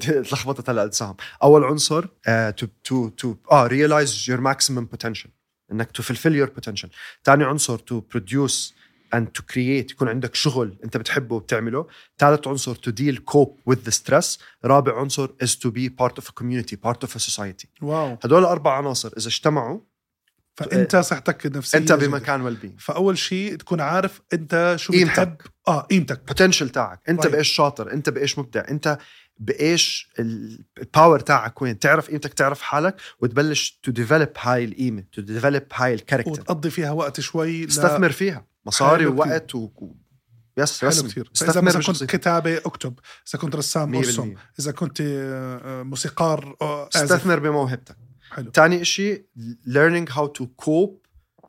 تلخبطت هلا السهم اول عنصر uh, to to to آه realize your maximum potential انك to fulfill your potential ثاني عنصر to produce and to create يكون عندك شغل انت بتحبه وبتعمله ثالث عنصر to deal cope with the stress رابع عنصر is to be part of a community part of a society wow هدول أربع عناصر اذا اجتمعوا فأنت صحتك النفسية أنت. بمكان well-being فأول شيء تكون عارف أنت شو قيمتك. بتحب آه قيمتك. potential تاعك. أنت طيب. بإيش شاطر؟ أنت بإيش مبدع؟ أنت بإيش ال- ال power تاعك وين؟ تعرف قيمتك تعرف حالك وتبلش to develop هاي القيمة to develop هاي ال character وتقضي فيها وقت شوي لا- تستثمر فيها. مصاري. ووقت و... yes حلو رسم كثير فإذا استثمر مثلا كنت. كتابة اكتب. إذا كنت رسام ارسم 100% إذا كنت آه، آه، موسيقار آه، استثمر بموهبتك. حلو. ثاني شيء learning how to cope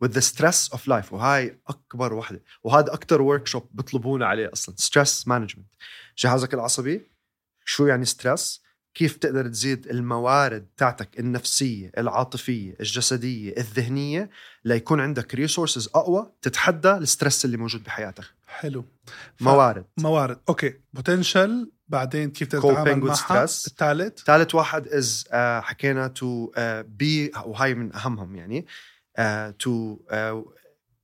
with the stress of life. وهاي أكبر وحدة. وهذا أكثر workshop بيطلبونا عليه أصلا. stress management. جهازك العصبي شو يعني stress كيف تقدر تزيد الموارد تاعتك النفسية العاطفية الجسدية الذهنية ليكون عندك resources أقوى تتحدى ال stress اللي موجود بحياتك؟ حلو. ف- موارد. موارد. okay. potential بعدين كيف تتعامل معها. الثالث ثالث واحد as حكينا to be وهاي من أهمهم يعني to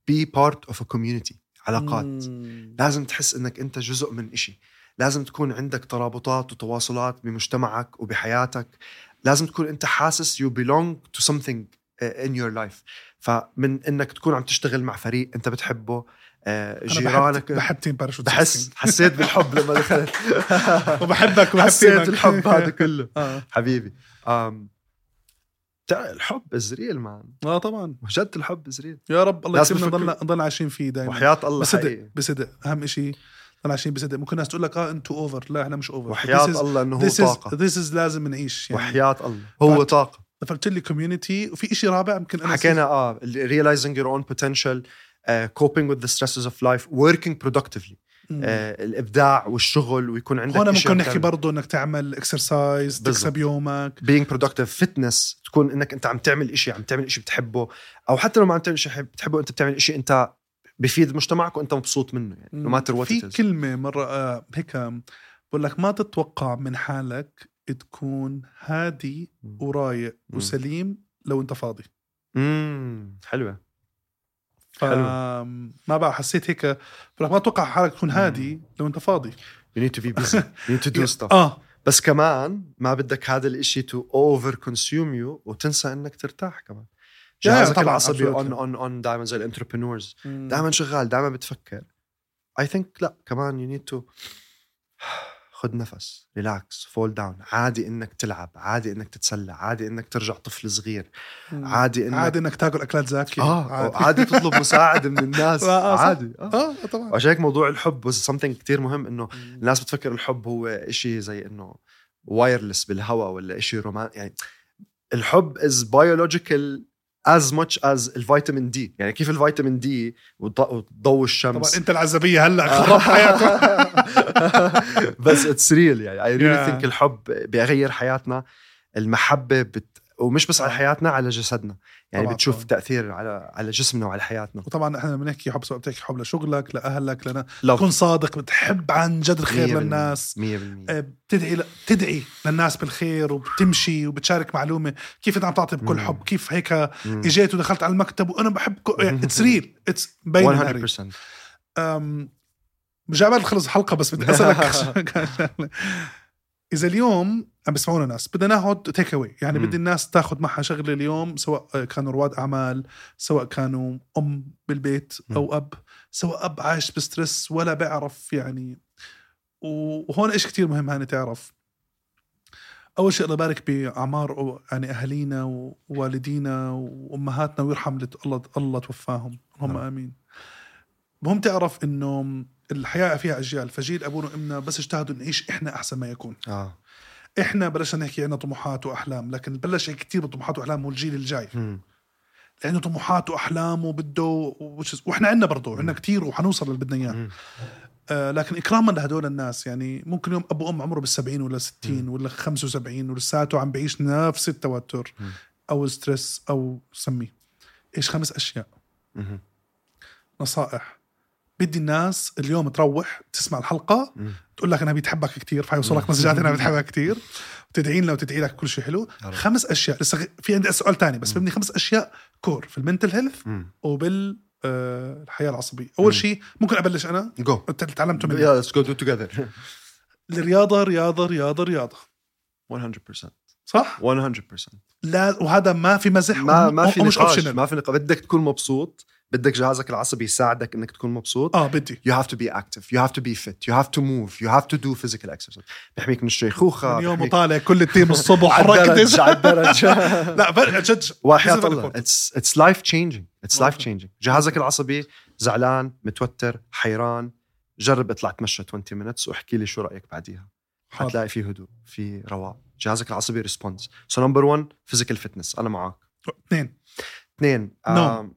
be part of a community علاقات. مم. لازم تحس إنك أنت جزء من إشي. لازم تكون عندك ترابطات وتواصلات بمجتمعك وبحياتك. لازم تكون أنت حاسس you belong to something uh, in your life. فمن إنك تكون عم تشتغل مع فريق أنت بتحبه آه، جيرانك. بحب, team Parachute بحس حسيت بالحب لما دخلت. وبحبك وبحب حسيت. الحب هذا كله. آه. حبيبي. الحب is real man آه طبعا. وجد الحب is real يا رب الله بفكروا- نضلنا نضلنا عايشين فيه دائما وحياة الله بصدق بصدق. أهم شيء نضلنا عايشين بصدق. ممكن الناس تقول لك آه أنتوا over لا إحنا مش over وحياة الله إنه هو طاقة. this is لازم نعيش يعني. وحياة الله. هو. طاقة. ذكرت لي community وفي شيء رابع يمكن أنا حكينا آه realizing your own potential. Coping with the stresses of life working productively مم. آه الإبداع والشغل ويكون عندك هون ممكن نحكي. برضه إنك تعمل exercise. تكسب يومك being productive fitness تكون إنك أنت عم تعمل إشي عم تعمل إشي بتحبه أو حتى لو ما عم تعمل إشي بتحبه أنت بتعمل إشي أنت بفيد مجتمعك وأنت مبسوط منه يعني matter what في كلمة مرة آه هيك بقول لك ما تتوقع من حالك تكون هادي. ورايق. وسليم لو أنت فاضي امم حلوة ف حلو. ما بقى حسيت هيك ما تتوقع حالك تكون هادي لو أنت فاضي. You need to be busy. You need to do stuff. آه. بس كمان ما بدك هذا الإشي to over consume you وتنسى إنك ترتاح كمان. جهازك طبعاً، العصبي. on on on دائما زي ال entrepreneurs. دائما شغال دائما بتفكر. I think لا كمان you need to خذ نفس relax cool down عادي إنك تلعب عادي إنك تتسلى عادي إنك ترجع طفل صغير. عادي إنك عادي إنك تاكل أكلات زاكية آه عادي, عادي تطلب مساعدة من الناس آه، صح. عادي آه. آه طبعا وعشان هيك موضوع الحب something كتير مهم إنه. الناس بتفكر الحب هو إشي زي إنه wireless بالهواء ولا إشي رومان يعني الحب is biological as much as الفيتامين دي يعني كيف الفيتامين دي وضوء الشمس. طبعا أنت العزوبية هلأ. خربت حياتك بس it's real يعني. I really. think الحب بيغير حياتنا. المحبة بت... ومش بس على طبعاً. حياتنا على جسدنا. يعني طبعاً، بتشوف طبعاً. تأثير على على جسمنا وعلى حياتنا. وطبعا إحنا لما نحكي حب سواء بتحكي حب لشغلك لأهلك لنا. تكون صادق بتحب عن جد الخير 100% للناس. 100% آه، بتدعي ل... تدعي للناس بالخير وبتمشي وبتشارك معلومة. كيف إنت عم تعطي بكل مم. حب؟ كيف هيك. إجيت ودخلت على المكتب وأنا بحب it's real it's باين 100% أم، مش قبل خلص الحلقة بس بدي أسألك. إذا اليوم عم بيسمعونا ناس بدنا ناخذ تيك اواي يعني مم. بدي الناس تاخذ معها شغله اليوم سواء كانوا رواد أعمال سواء كانوا أم بالبيت أو أب سواء أب عايش ب stress ولا بيعرف يعني. وهون إيش كتير مهم هاني تعرف. أول شيء الله يبارك بأعمار يعني أهالينا ووالدينا وأمهاتنا ويرحم الله الله توفاهم. اللهم نعم. آمين. مهم تعرف إنه الحياة فيها أجيال. فجيل أبونا وإمنا بس اجتهدوا نعيش إحنا أحسن ما يكون. آه. إحنا بلشنا نحكي عنا طموحات وأحلام لكن بلش كثير بطموحات وأحلام هو الجيل الجاي. مم. لأنه طموحات وأحلام وبده وش- وإحنا عندنا برضه عندنا كثير وحنوصل اللي بدنا إياه. آه لكن إكراما لهدول الناس يعني ممكن يوم أبو ام عمره بالسبعين ولا ستين ولا خمسة وسبعين ولساته عم بعيش نفس التوتر مم. أو ال stress أو سميه إيش خمس أشياء. مم. نصائح. بدي الناس اليوم تروح تسمع الحلقة مم. تقول لك أنا بتحبك كثير فيوصلك مسجات أنا بتحبك كثير وتدعي لنا وتدعي لك كل شيء حلو. يا رب. خمس أشياء لسه في عندي سؤال تاني بس بدي خمس أشياء core في ال mental health. وبال آه، الحياة العصبية. أول. شيء ممكن أبلش أنا؟ شو تعلمته مني. Let's go do together. الرياضة رياضة رياضة رياضة. 100% صح؟ 100% لا وهذا ما في مزح ما ما في نقاش. ما في نقاش. بدك تكون مبسوط. بدك جهازك العصبي يساعدك إنك تكون مبسوط. آه بدي. You have to be active. You have to be fit. You have to move. You have to do physical exercise. بيحميك من الشيخوخة من يوم بيحميك- طالع كل ال team الصبح على حركت الدرج على الدرج. لا جد. وحياة الله. it's it's life changing it's life. changing جهازك العصبي زعلان متوتر حيران. جرب اطلع تمشى 20 minutes واحكي لي شو رأيك بعديها. حتلاقي في هدوء في رواق. جهازك العصبي responds so number 1 physical fitness أنا معك اثنين. اثنين نوم.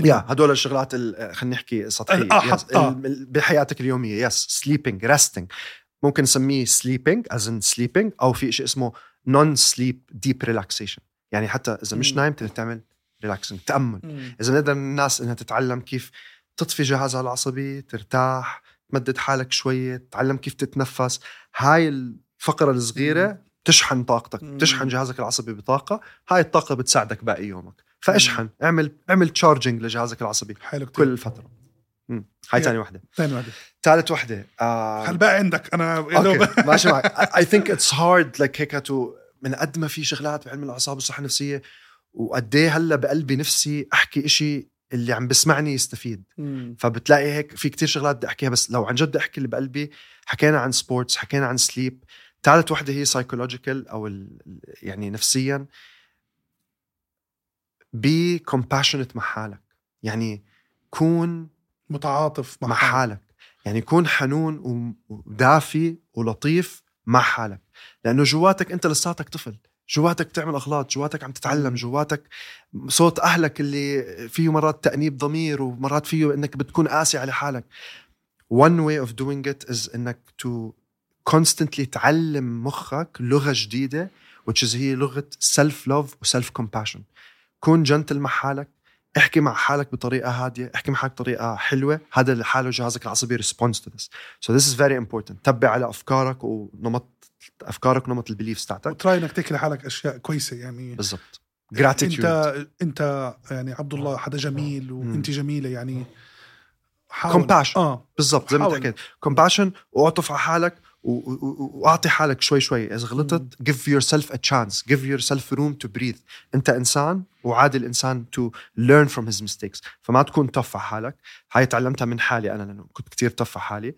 يا هدول الشغلات ال- خلينا نحكي سطحية آه، yes. آه. بحياتك اليومية yes sleeping resting ممكن نسميه sleeping as in sleeping أو في شيء اسمه non sleep deep relaxation يعني حتى إذا مش. نايم تقدر تعمل relaxing تأمل مم. إذا نقدر الناس إنها تتعلم كيف تطفي جهازها العصبي ترتاح تمدد حالك شوية تتعلم كيف تتنفس هاي الفقرة الصغيرة تشحن طاقتك مم. تشحن جهازك العصبي بطاقة هاي الطاقة بتساعدك باقي يومك فاشحن اعمل اعمل charging لجهازك العصبي حلو كثير كل فترة. مم. هاي. ثاني وحدة. ثاني واحدة ثالث وحدة آه هل بقى عندك؟ أنا دوب- okay ماشي معك I think it's hard like هيك to من قد ما في شغلات بعلم الأعصاب والصحة النفسية وقد إيه هلأ بقلبي نفسي أحكي إشي اللي عم بسمعني يستفيد. مم. فبتلاقي هيك في كتير شغلات بدي أحكيها بس لو عن جد أحكي اللي بقلبي حكينا عن sports حكينا عن sleep ثالث وحدة هي psychological أو يعني نفسيا. be compassionate مع حالك. يعني كون متعاطف مع حالك. يعني كون حنون ودافي ولطيف مع حالك. لأنه جواتك أنت لساتك طفل. جواتك بتعمل أغلاط جواتك عم تتعلم جواتك صوت أهلك اللي فيه مرات تأنيب ضمير ومرات فيه إنك بتكون قاسي على حالك. One way of doing it is إنك to constantly تعلم مخك لغة جديدة which is هي لغة self love و self compassion كون جنتل مع حالك احكي مع حالك بطريقة هادية احكي مع حالك بطريقة حلوة. هذا لحاله جهازك العصبي responds to this. So this is very important. تبع على أفكارك ونمط أفكارك ونمط ال beliefs تاعتك و try إنك تحكي لحالك أشياء كويسة يعني. بالضبط. gratitude. إنت انت يعني عبد الله حدا جميل وإنت جميلة يعني. حاول. Compassion. آه. بالضبط زي ما أنت. حكيت. compassion واعطف على حالك. وأعطي حالك شوي شوي. إذا غلطت give yourself a chance. give yourself room to breathe. أنت إنسان وعادي الانسان to learn from his mistakes. فما تكون tough على حالك. هاي تعلمتها من حالي أنا لأنه كنت كتير tough على حالي.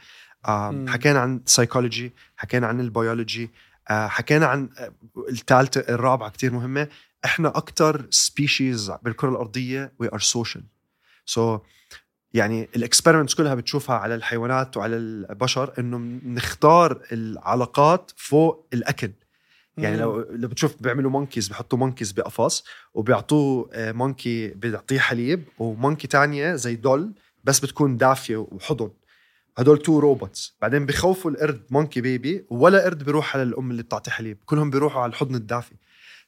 حكينا عن سايكولوجي حكينا عن البيولوجي آه حكينا عن آه، الثالثه الرابعة كتير مهمة. إحنا أكثر species بالكرة الأرضية we are social. So يعني ال experiments كلها بتشوفها على الحيوانات وعلى البشر إنه نختار العلاقات فوق الأكل. يعني لو لو بتشوف بيعملوا monkeys بحطوا monkeys بقفص وبيعطوه monkey بيعطيه حليب و monkey تانية زي doll بس بتكون دافية وحضن. هدول two robots بعدين بخوفوا القرد monkey baby ولا قرد بيروح على الأم اللي بتعطي حليب. كلهم بيروحوا على الحضن الدافي.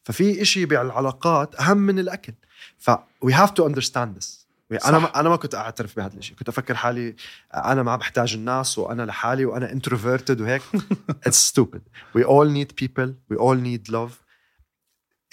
ففي إشي بالعلاقات أهم من الأكل. ف we have to understand this. أنا صح. ما أنا ما كنت أعترف بهذا الشيء كنت أفكر حالي أنا ما بحتاج الناس وأنا لحالي وأنا introverted وهيك. It's stupid. We all need people. We all need love.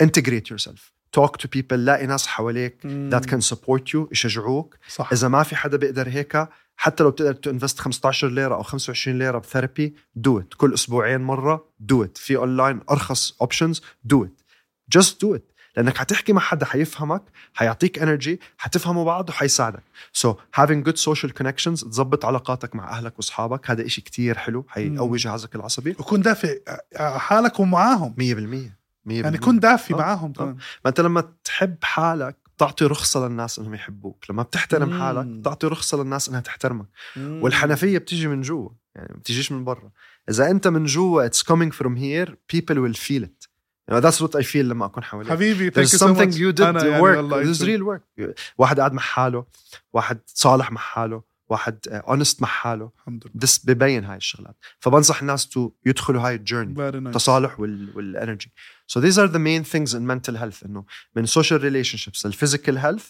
Integrate yourself. Talk to people. لاقي ناس حواليك that can support you يشجعوك. صح. إذا ما في حدا بيقدر هيك حتى لو بتقدر to invest 15 ليرة أو 25 ليرة ب therapy do it كل أسبوعين مرة do it في اونلاين أرخص options do it just do it لأنك حتحكي مع حدا حيفهمك حيعطيك energy حتفهموا بعض وحيساعدك so having good social connections تظبط علاقاتك مع أهلك وأصحابك هذا إشي كتير حلو حيقوي جهازك العصبي. 100% وكون دافئ على حالك ومعاهم 100% يعني كن دافي آه. معاهم آه. كمان. ما أنت لما تحب حالك تعطي رخصة للناس إنهم يحبوك. لما بتحترم مم. حالك بتعطي رخصة للناس إنها تحترمك. والحنفية بتيجي من جوا يعني ما بتجيش من برا. إذا أنت من جوا it's coming from here people will feel it. You know, that's what I feel لما أكون حواليك. حبيبي There's you so something much. you did أنا يعني work. والله there's real work. واحد قاعد مع حاله واحد صالح مع حاله واحد اونست مع حاله. الحمد لله. بس ببين هاي الشغلات. فبنصح الناس تو يدخلوا هاي الجيرني nice. التصالح وال والانرجي so these are the main things in mental health إنه من social relationships للphysical health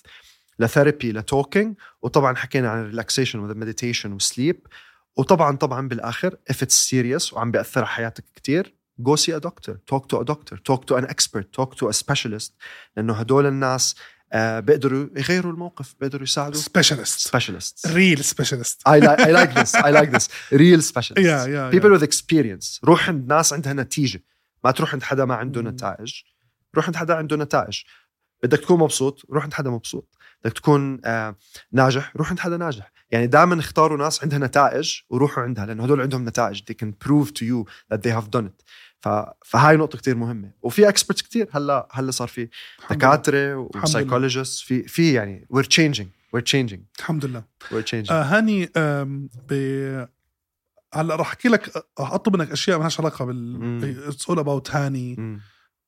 لثيرابي لتوكينج وطبعا حكينا عن الريلاكسيشن والمديتيشن وسليب وطبعا طبعا بالآخر if it's serious وعم بيأثر على حياتك كتير go see a doctor talk to a doctor talk to an expert talk to a specialist لأنه هدول الناس آه بيقدروا يغيروا الموقف بيقدروا يساعدوا specialist specialists real specialist I like I like this I like this real specialists Yeah, yeah, people yeah. with experience روح عند ناس عندها نتيجة ما تروح عند حدا ما عنده. نتائج روح عند حدا عنده نتائج بدك تكون مبسوط روح عند حدا مبسوط. بدك تكون آه ناجح روح عند حدا ناجح. يعني دائما اختاروا ناس عندها نتائج وروحوا عندها لأنه هدول عندهم نتائج. They can prove to you that they have done it. ف... فهاي نقطة كتير مهمة. وفي experts كتير هلأ هلأ صار في لله. و psychologist في في يعني we're changing we're changing. الحمد لله. We're changing. آه هاني ب هلأ راح أحكي لك أطلب منك أشياء ما لهاش علاقة بال. it's all about هاني مم.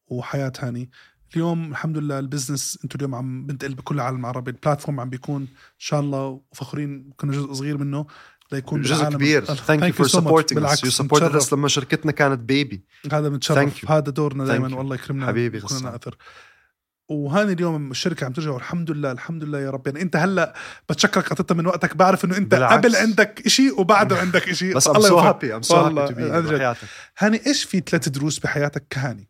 وحياة هاني. اليوم الحمد لله ال business أنتم اليوم عم بنتقل بكل العالم العربي. ال platform عم بيكون إن شاء الله وفخورين كنا جزء صغير منه ليكون جزء كبير. thank you for. supporting بالعكس you supported us لما شركتنا كانت baby هذا بنتشرف. هذا دورنا دائما. والله يكرمنا حبيبي يكون لنا غسان. أثر. وهاني اليوم الشركة عم ترجع والحمد لله الحمد لله يا رب. يعني أنت هلأ بتشكرك اعطيتها من وقتك. بعرف إنه أنت بالعكس. قبل عندك شيء وبعده عندك شيء بس happy. To be عن جد. بحياتك. هاني إيش في ثلاث دروس بحياتك كهاني.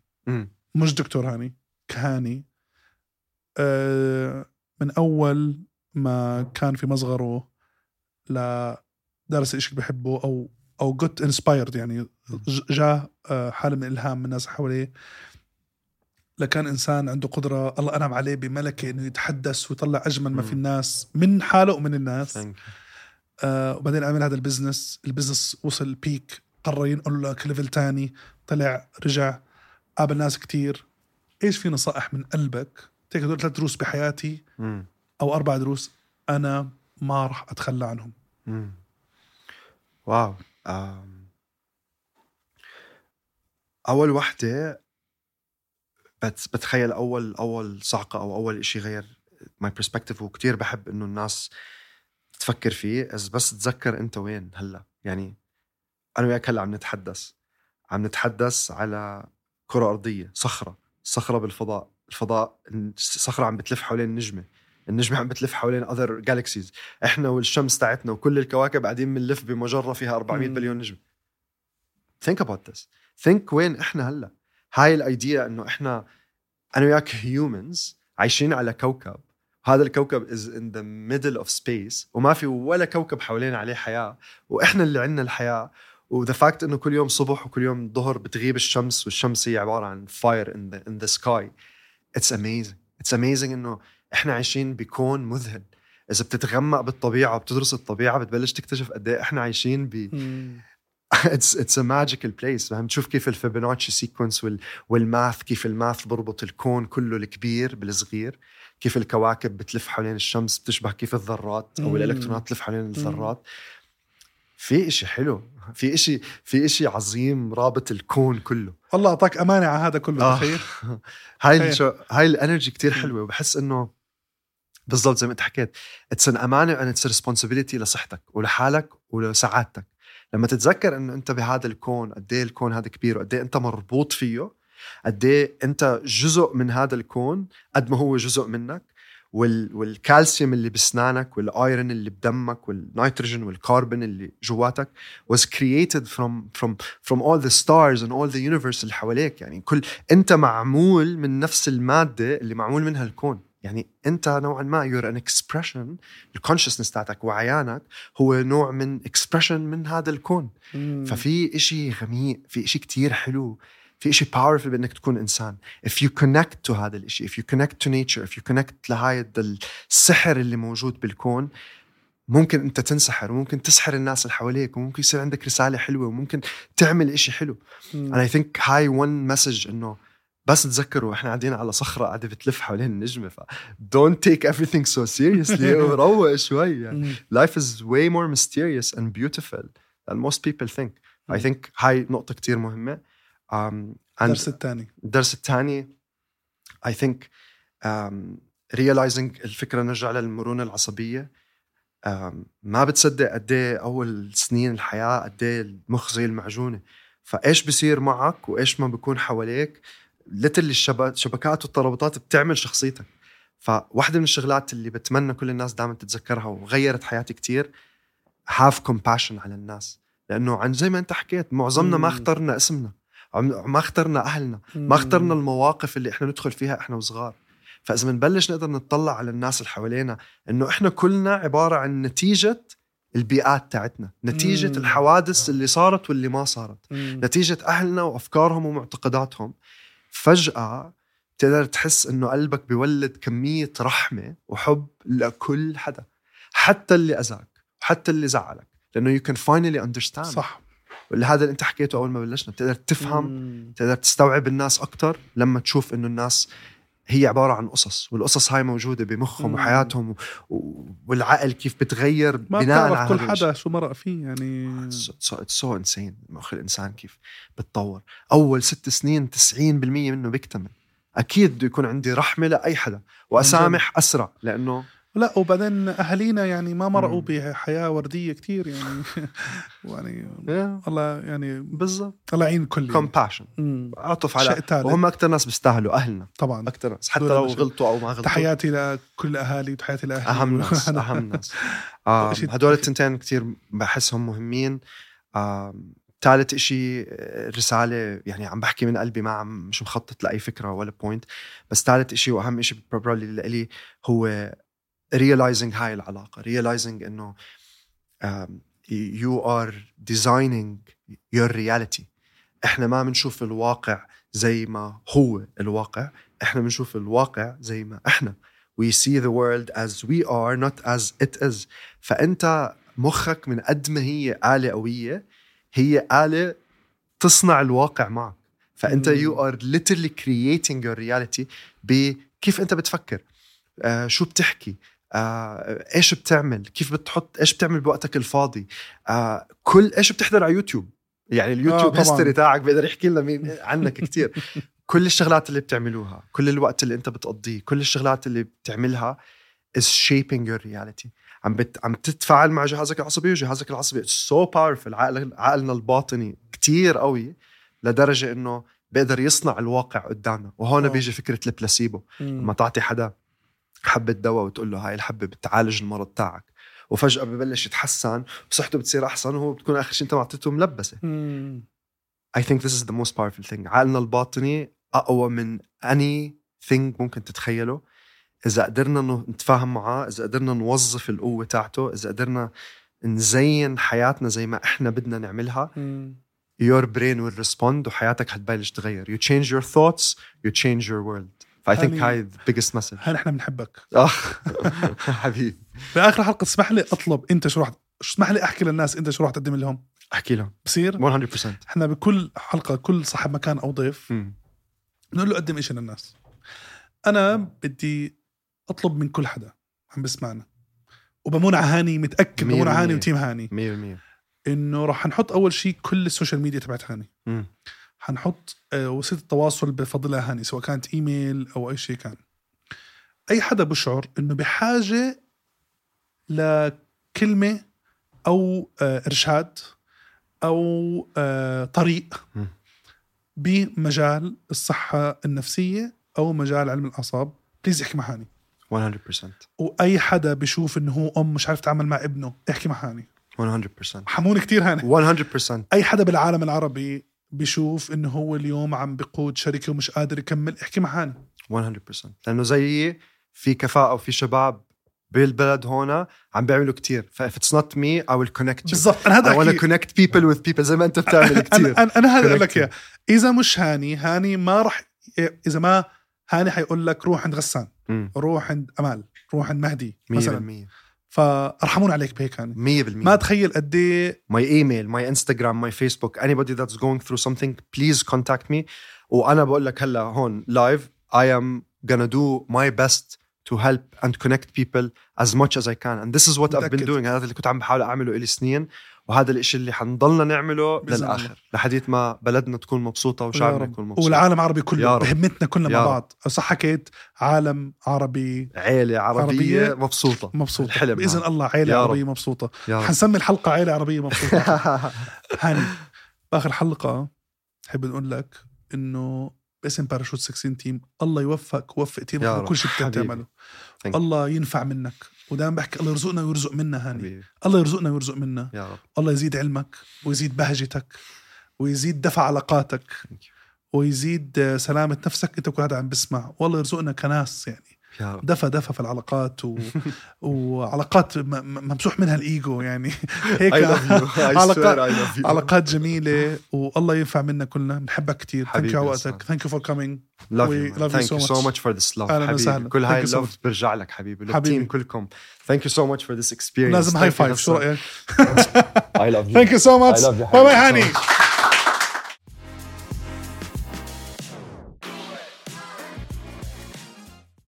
مش دكتور هاني. كهاني. آه من أول ما كان في مصغره ل درس الشيء اللي بحبه أو أو جوت انسبايرد يعني ج- جاء آه، حاله من الإلهام من الناس حواليه. لكان إنسان عنده قدرة الله أنعم عليه بملكة إنه يتحدث ويطلع أجمل ما في. الناس من حاله ومن الناس. آه وبعدين عمل هذا ال business. ال business وصل بيك قرر ينقل لك level تاني. طلع رجع قابل ناس كتير. إيش في نصائح من قلبك تيك هدول ثلاث دروس بحياتي مم. أو أربع دروس أنا ما راح أتخلى عنهم مم. واو. أول وحدة بت بتخيل اول أول صعقة أو أول إشي غير my perspective وكتير بحب إنه الناس تفكر فيه إذا بس تذكر أنت وين هلأ يعني أنا وياك هلأ عم نتحدث عم نتحدث على كرة أرضية صخرة صخرة بالفضاء. الفضاء الصخره عم بتلف حوالين النجمة. النجمة عم بتلف حوالين other galaxies إحنا والشمس تاعتنا وكل الكواكب قاعدين بنلف بمجرة فيها 400 مم. بليون نجم think about this. Think وين إحنا هلأ. هاي ال idea إنه إحنا أنا وياك humans عايشين على كوكب. هذا الكوكب is in the middle of space. وما في ولا كوكب حوالينا عليه حياة. وإحنا اللي عندنا الحياة. و the fact إنه كل يوم صبح وكل يوم ظهر بتغيب الشمس والشمس هي عبارة عن fire in the in the sky. It's amazing. It's amazing إنه إحنا عايشين بكون مذهل. إذا بتتغمق بالطبيعة وبتدرس الطبيعة بتبلش تكتشف قد إيه إحنا عايشين ب it's it's a magical place فهم تشوف كيف ال Fibonacci sequence وال وال math كيف ال math بربط الكون كله الكبير بالصغير. كيف الكواكب بتلف حوالين الشمس بتشبه كيف الذرات أو. الإلكترونات تلف حوالين الذرات. في إشي حلو في إشي في إشي عظيم رابط الكون كله الله أعطاك أمانة على هذا كله آه. تخيل هاي. هاي ال energy كتير مم. حلوة وبحس إنه بالضبط زي ما أنت حكيت it's an أمانة and it's responsibility لصحتك ولحالك ولسعادتك لما تتذكر إنه أنت بهذا الكون قد إيه الكون هذا كبير وقد إيه أنت مربوط فيه قد إيه أنت جزء من هذا الكون قد ما هو جزء منك. والكالسيوم اللي بسنانك وال iron اللي بدمك والنيتروجين والكربون اللي جواتك was created from from from all the stars and all the universe اللي حواليك. يعني كل انت معمول من نفس المادة اللي معمول منها الكون. يعني انت نوعا ما you're an expression الكونشسنس تاعتك وعيانك هو نوع من expression من هذا الكون. ففي إشي غميق في إشي كتير حلو. في إشي powerful بأنك تكون إنسان. If you connect to هذا الإشي if you connect to nature if you connect لهاي السحر اللي موجود بالكون ممكن أنت تنسحر وممكن تسحر الناس اللي حواليك وممكن يصير عندك رسالة حلوة وممكن تعمل إشي حلو. and I think هاي one message إنه بس تذكروا إحنا قاعدين على صخرة قاعدة بتلف حوالين النجمة ف don't take everything so seriously وروق شوي. يعني life is way more mysterious and beautiful than most people think. I think هاي نقطة كتير and الدرس الثاني. الدرس الثاني I think um, realizing الفكرة نرجع للمرونة العصبية. Um, ما بتصدق قد إيه أول سنين الحياة قد إيه المخ زي المعجونة. فإيش بصير معك وإيش ما بيكون حواليك؟ ليتل الشبكات والترابطات بتعمل شخصيتك. فواحدة من الشغلات اللي بتمنى كل الناس دائما تتذكرها وغيرت حياتي كتير have compassion على الناس. لأنه عن زي ما أنت حكيت معظمنا ما. اخترنا اسمنا. ما اخترنا أهلنا ما اخترنا المواقف اللي إحنا ندخل فيها إحنا وصغار. فإذا بنبلش نقدر نطلع على الناس اللي حوالينا إنه إحنا كلنا عبارة عن نتيجة البيئات تاعتنا نتيجة مم. الحوادث اللي صارت واللي ما صارت. مم. نتيجة أهلنا وأفكارهم ومعتقداتهم. فجأة تقدر تحس إنه قلبك بيولد كمية رحمة وحب لكل حدا حتى اللي أذاك وحتى اللي زعلك لأنه you can finally understand. صح. هذا اللي انت حكيته أول ما بلشنا بتقدر تفهم مم. تقدر تستوعب الناس أكثر لما تشوف إنه الناس هي عبارة عن قصص والقصص هاي موجودة بمخهم مم. وحياتهم و... والعقل كيف بتغير ما بناء على كل. حدا شو مرق فيه يعني اتس so insane مخ الإنسان كيف بتطور أول ست سنين 90% منه بيكتمل أكيد بده يكون عندي رحمة لأي حدا وأسامح أسرع لأنه لا وبعدين أهالينا يعني ما مرقوا. بحياه وردية كتير يعني. يعني yeah, الله يعني بالضبط. الله يعين الكل يعني. compassion مم. عطف على وهم أكثر ناس بيستاهلوا أهلنا. طبعا. أكثر ناس. حتى لو غلطوا أو ما غلطوا. تحياتي لكل الاهالي وتحياتي لأهلي. أهم ناس أهم ناس. إشي هدول. التنتين كتير بحسهم مهمين. ثالث إشي آه، رسالة يعني عم بحكي من قلبي ما عم مش مخطط لأي فكرة ولا بوينت بس ثالث إشي وأهم إشي probably لإلي هو realizing هاي العلاقة realizing إنه um, you are designing your reality. إحنا ما بنشوف الواقع زي ما هو الواقع إحنا بنشوف الواقع زي ما إحنا. We see the world as we are not as it is. فأنت مخك من قد ما هي آلة قوية هي آلة تصنع الواقع معك. فأنت مم. you are literally creating your reality بكيف أنت بتفكر. آه شو بتحكي؟ آه إيش بتعمل؟ كيف بتحط إيش بتعمل بوقتك الفاضي؟ آه كل إيش بتحضر على يوتيوب؟ يعني اليوتيوب طبعاً. history تاعك بيقدر يحكي لنا مين عنك كتير. كل الشغلات اللي بتعملوها كل الوقت اللي أنت بتقضيه كل الشغلات اللي بتعملها is shaping your reality. عم بت... عم تتفاعل مع جهازك العصبي وجهازك العصبي it's so powerful عقل... عقلنا الباطني كتير قوي لدرجة إنه بيقدر يصنع الواقع قدامنا. وهون آه. بيجي فكرة البلاسيبو. لما تعطي حدا حبة دواء وتقول له هاي الحبة بتعالج المرض تاعك. وفجأة ببلش يتحسن وصحته بتصير أحسن وهو بتكون آخر شيء أنت معطيته ملبسة. مم. I think this is the most powerful thing. عقلنا الباطني أقوى من anything ممكن تتخيله. إذا قدرنا نتفاهم معاه إذا قدرنا نوظف القوة تاعته إذا قدرنا نزين حياتنا زي ما إحنا بدنا نعملها مم. your brain will respond وحياتك حتبلش تغير. You change your thoughts you change your world. ف I think هاني- هاي the biggest message. هاي نحن بنحبك. آه. حبيبي. بآخر حلقة اسمح لي أطلب أنت شو رح اسمح لي أحكي للناس أنت شو رح تقدم لهم. أحكي لهم. بصير؟ 100% إحنا بكل حلقة كل صاحب مكان أو ضيف. بنقول له قدم شيء للناس. أنا بدي أطلب من كل حدا عم بسمعنا. وبمون على هاني متأكد بمون على هاني. و team هاني. 100% إنه رح نحط أول شيء كل ال social media تبعت هاني. حنحط آه، وسيلة التواصل بفضلها هاني سواء كانت إيميل أو أي شيء كان. أي حدا بشعر إنه بحاجة لكلمة أو آه، إرشاد أو آه، طريق. بمجال الصحة النفسية أو مجال علم الأعصاب. please احكي مع هاني. 100% وأي حدا بشوف إنه هو أم مش عارف يتعامل مع ابنه احكي مع هاني. 100% حمون كتير هاني. 100% أي حدا بالعالم العربي بيشوف إنه هو اليوم عم بقود شركة ومش قادر يكمل. احكي مع هاني 100% لأنه زيي في كفاءة وفي شباب بالبلد هون عم بيعملوا كتير. ف if it's not me I will connect you. بالضبط. أنا هذا أحكي. connect people with people. زي ما أنت بتعمل كتير. أنا أنا, أنا هذا أقول لك. إياه. إذا مش هاني هاني ما راح إذا ما هاني حيقول لك روح عند غسان. مم. روح عند أمال. روح عند مهدي مثلا. 100% فارحمون عليك بهيك هاني 100% ما تخيل قد إيه my email, my Instagram, my Facebook, anybody that's going through something, please contact me. وأنا بقول لك هلا هون live I am gonna do my best to help and connect people as much as I can and this is what I've been متأكد. doing هذا اللي كنت عم بحاول اعمله إلي سنين وهذا الإشي اللي حنضلنا نعمله. للآخر لحديت ما بلدنا تكون مبسوطة يا وشعبنا. يكون مبسوط والعالم العربي كله. بهمتنا كلنا مع. بعض صح حكيت عالم عربي عيلة عربية, عربية مبسوطة مبسوطة الحلم بإذن. الله يا رب. عربية مبسوطة يا. حنسمي الحلقة عائلة عربية مبسوطة هاني بآخر حلقة بحب نقول لك إنه باسم باراشوت 16 team الله يوفقك ووفق team ك. وكل شيء بدك حبيبي. تعمله Thank you. الله ينفع منك ودائما بحكي الله يرزقنا ويرزق منا هاني. حبيبي. الله يرزقنا ويرزق منا. يا رب. الله يزيد علمك ويزيد بهجتك ويزيد دفى علاقاتك. ويزيد آه، سلامة نفسك. إنت كل هذا عم بسمع. والله يرزقنا كناس يعني. دفى دفى في العلاقات و... وعلاقات ممسوح منها الإيجو يعني هيك علاقات- علاقات جميلة والله ينفع منا كلنا بنحبك كثير ثانك يو وقتك. ثانك يو فور كومينج so you so much. much for this love أهلاً حبيبي وسهلاً. كل هاي so اللوف much. برجع لك حبيبي حبيبي. كلكم thank you so much for this experience لازم هاي فايف شو. رأيك؟ I love you ثانك يو سو ماتش باي باي. هاني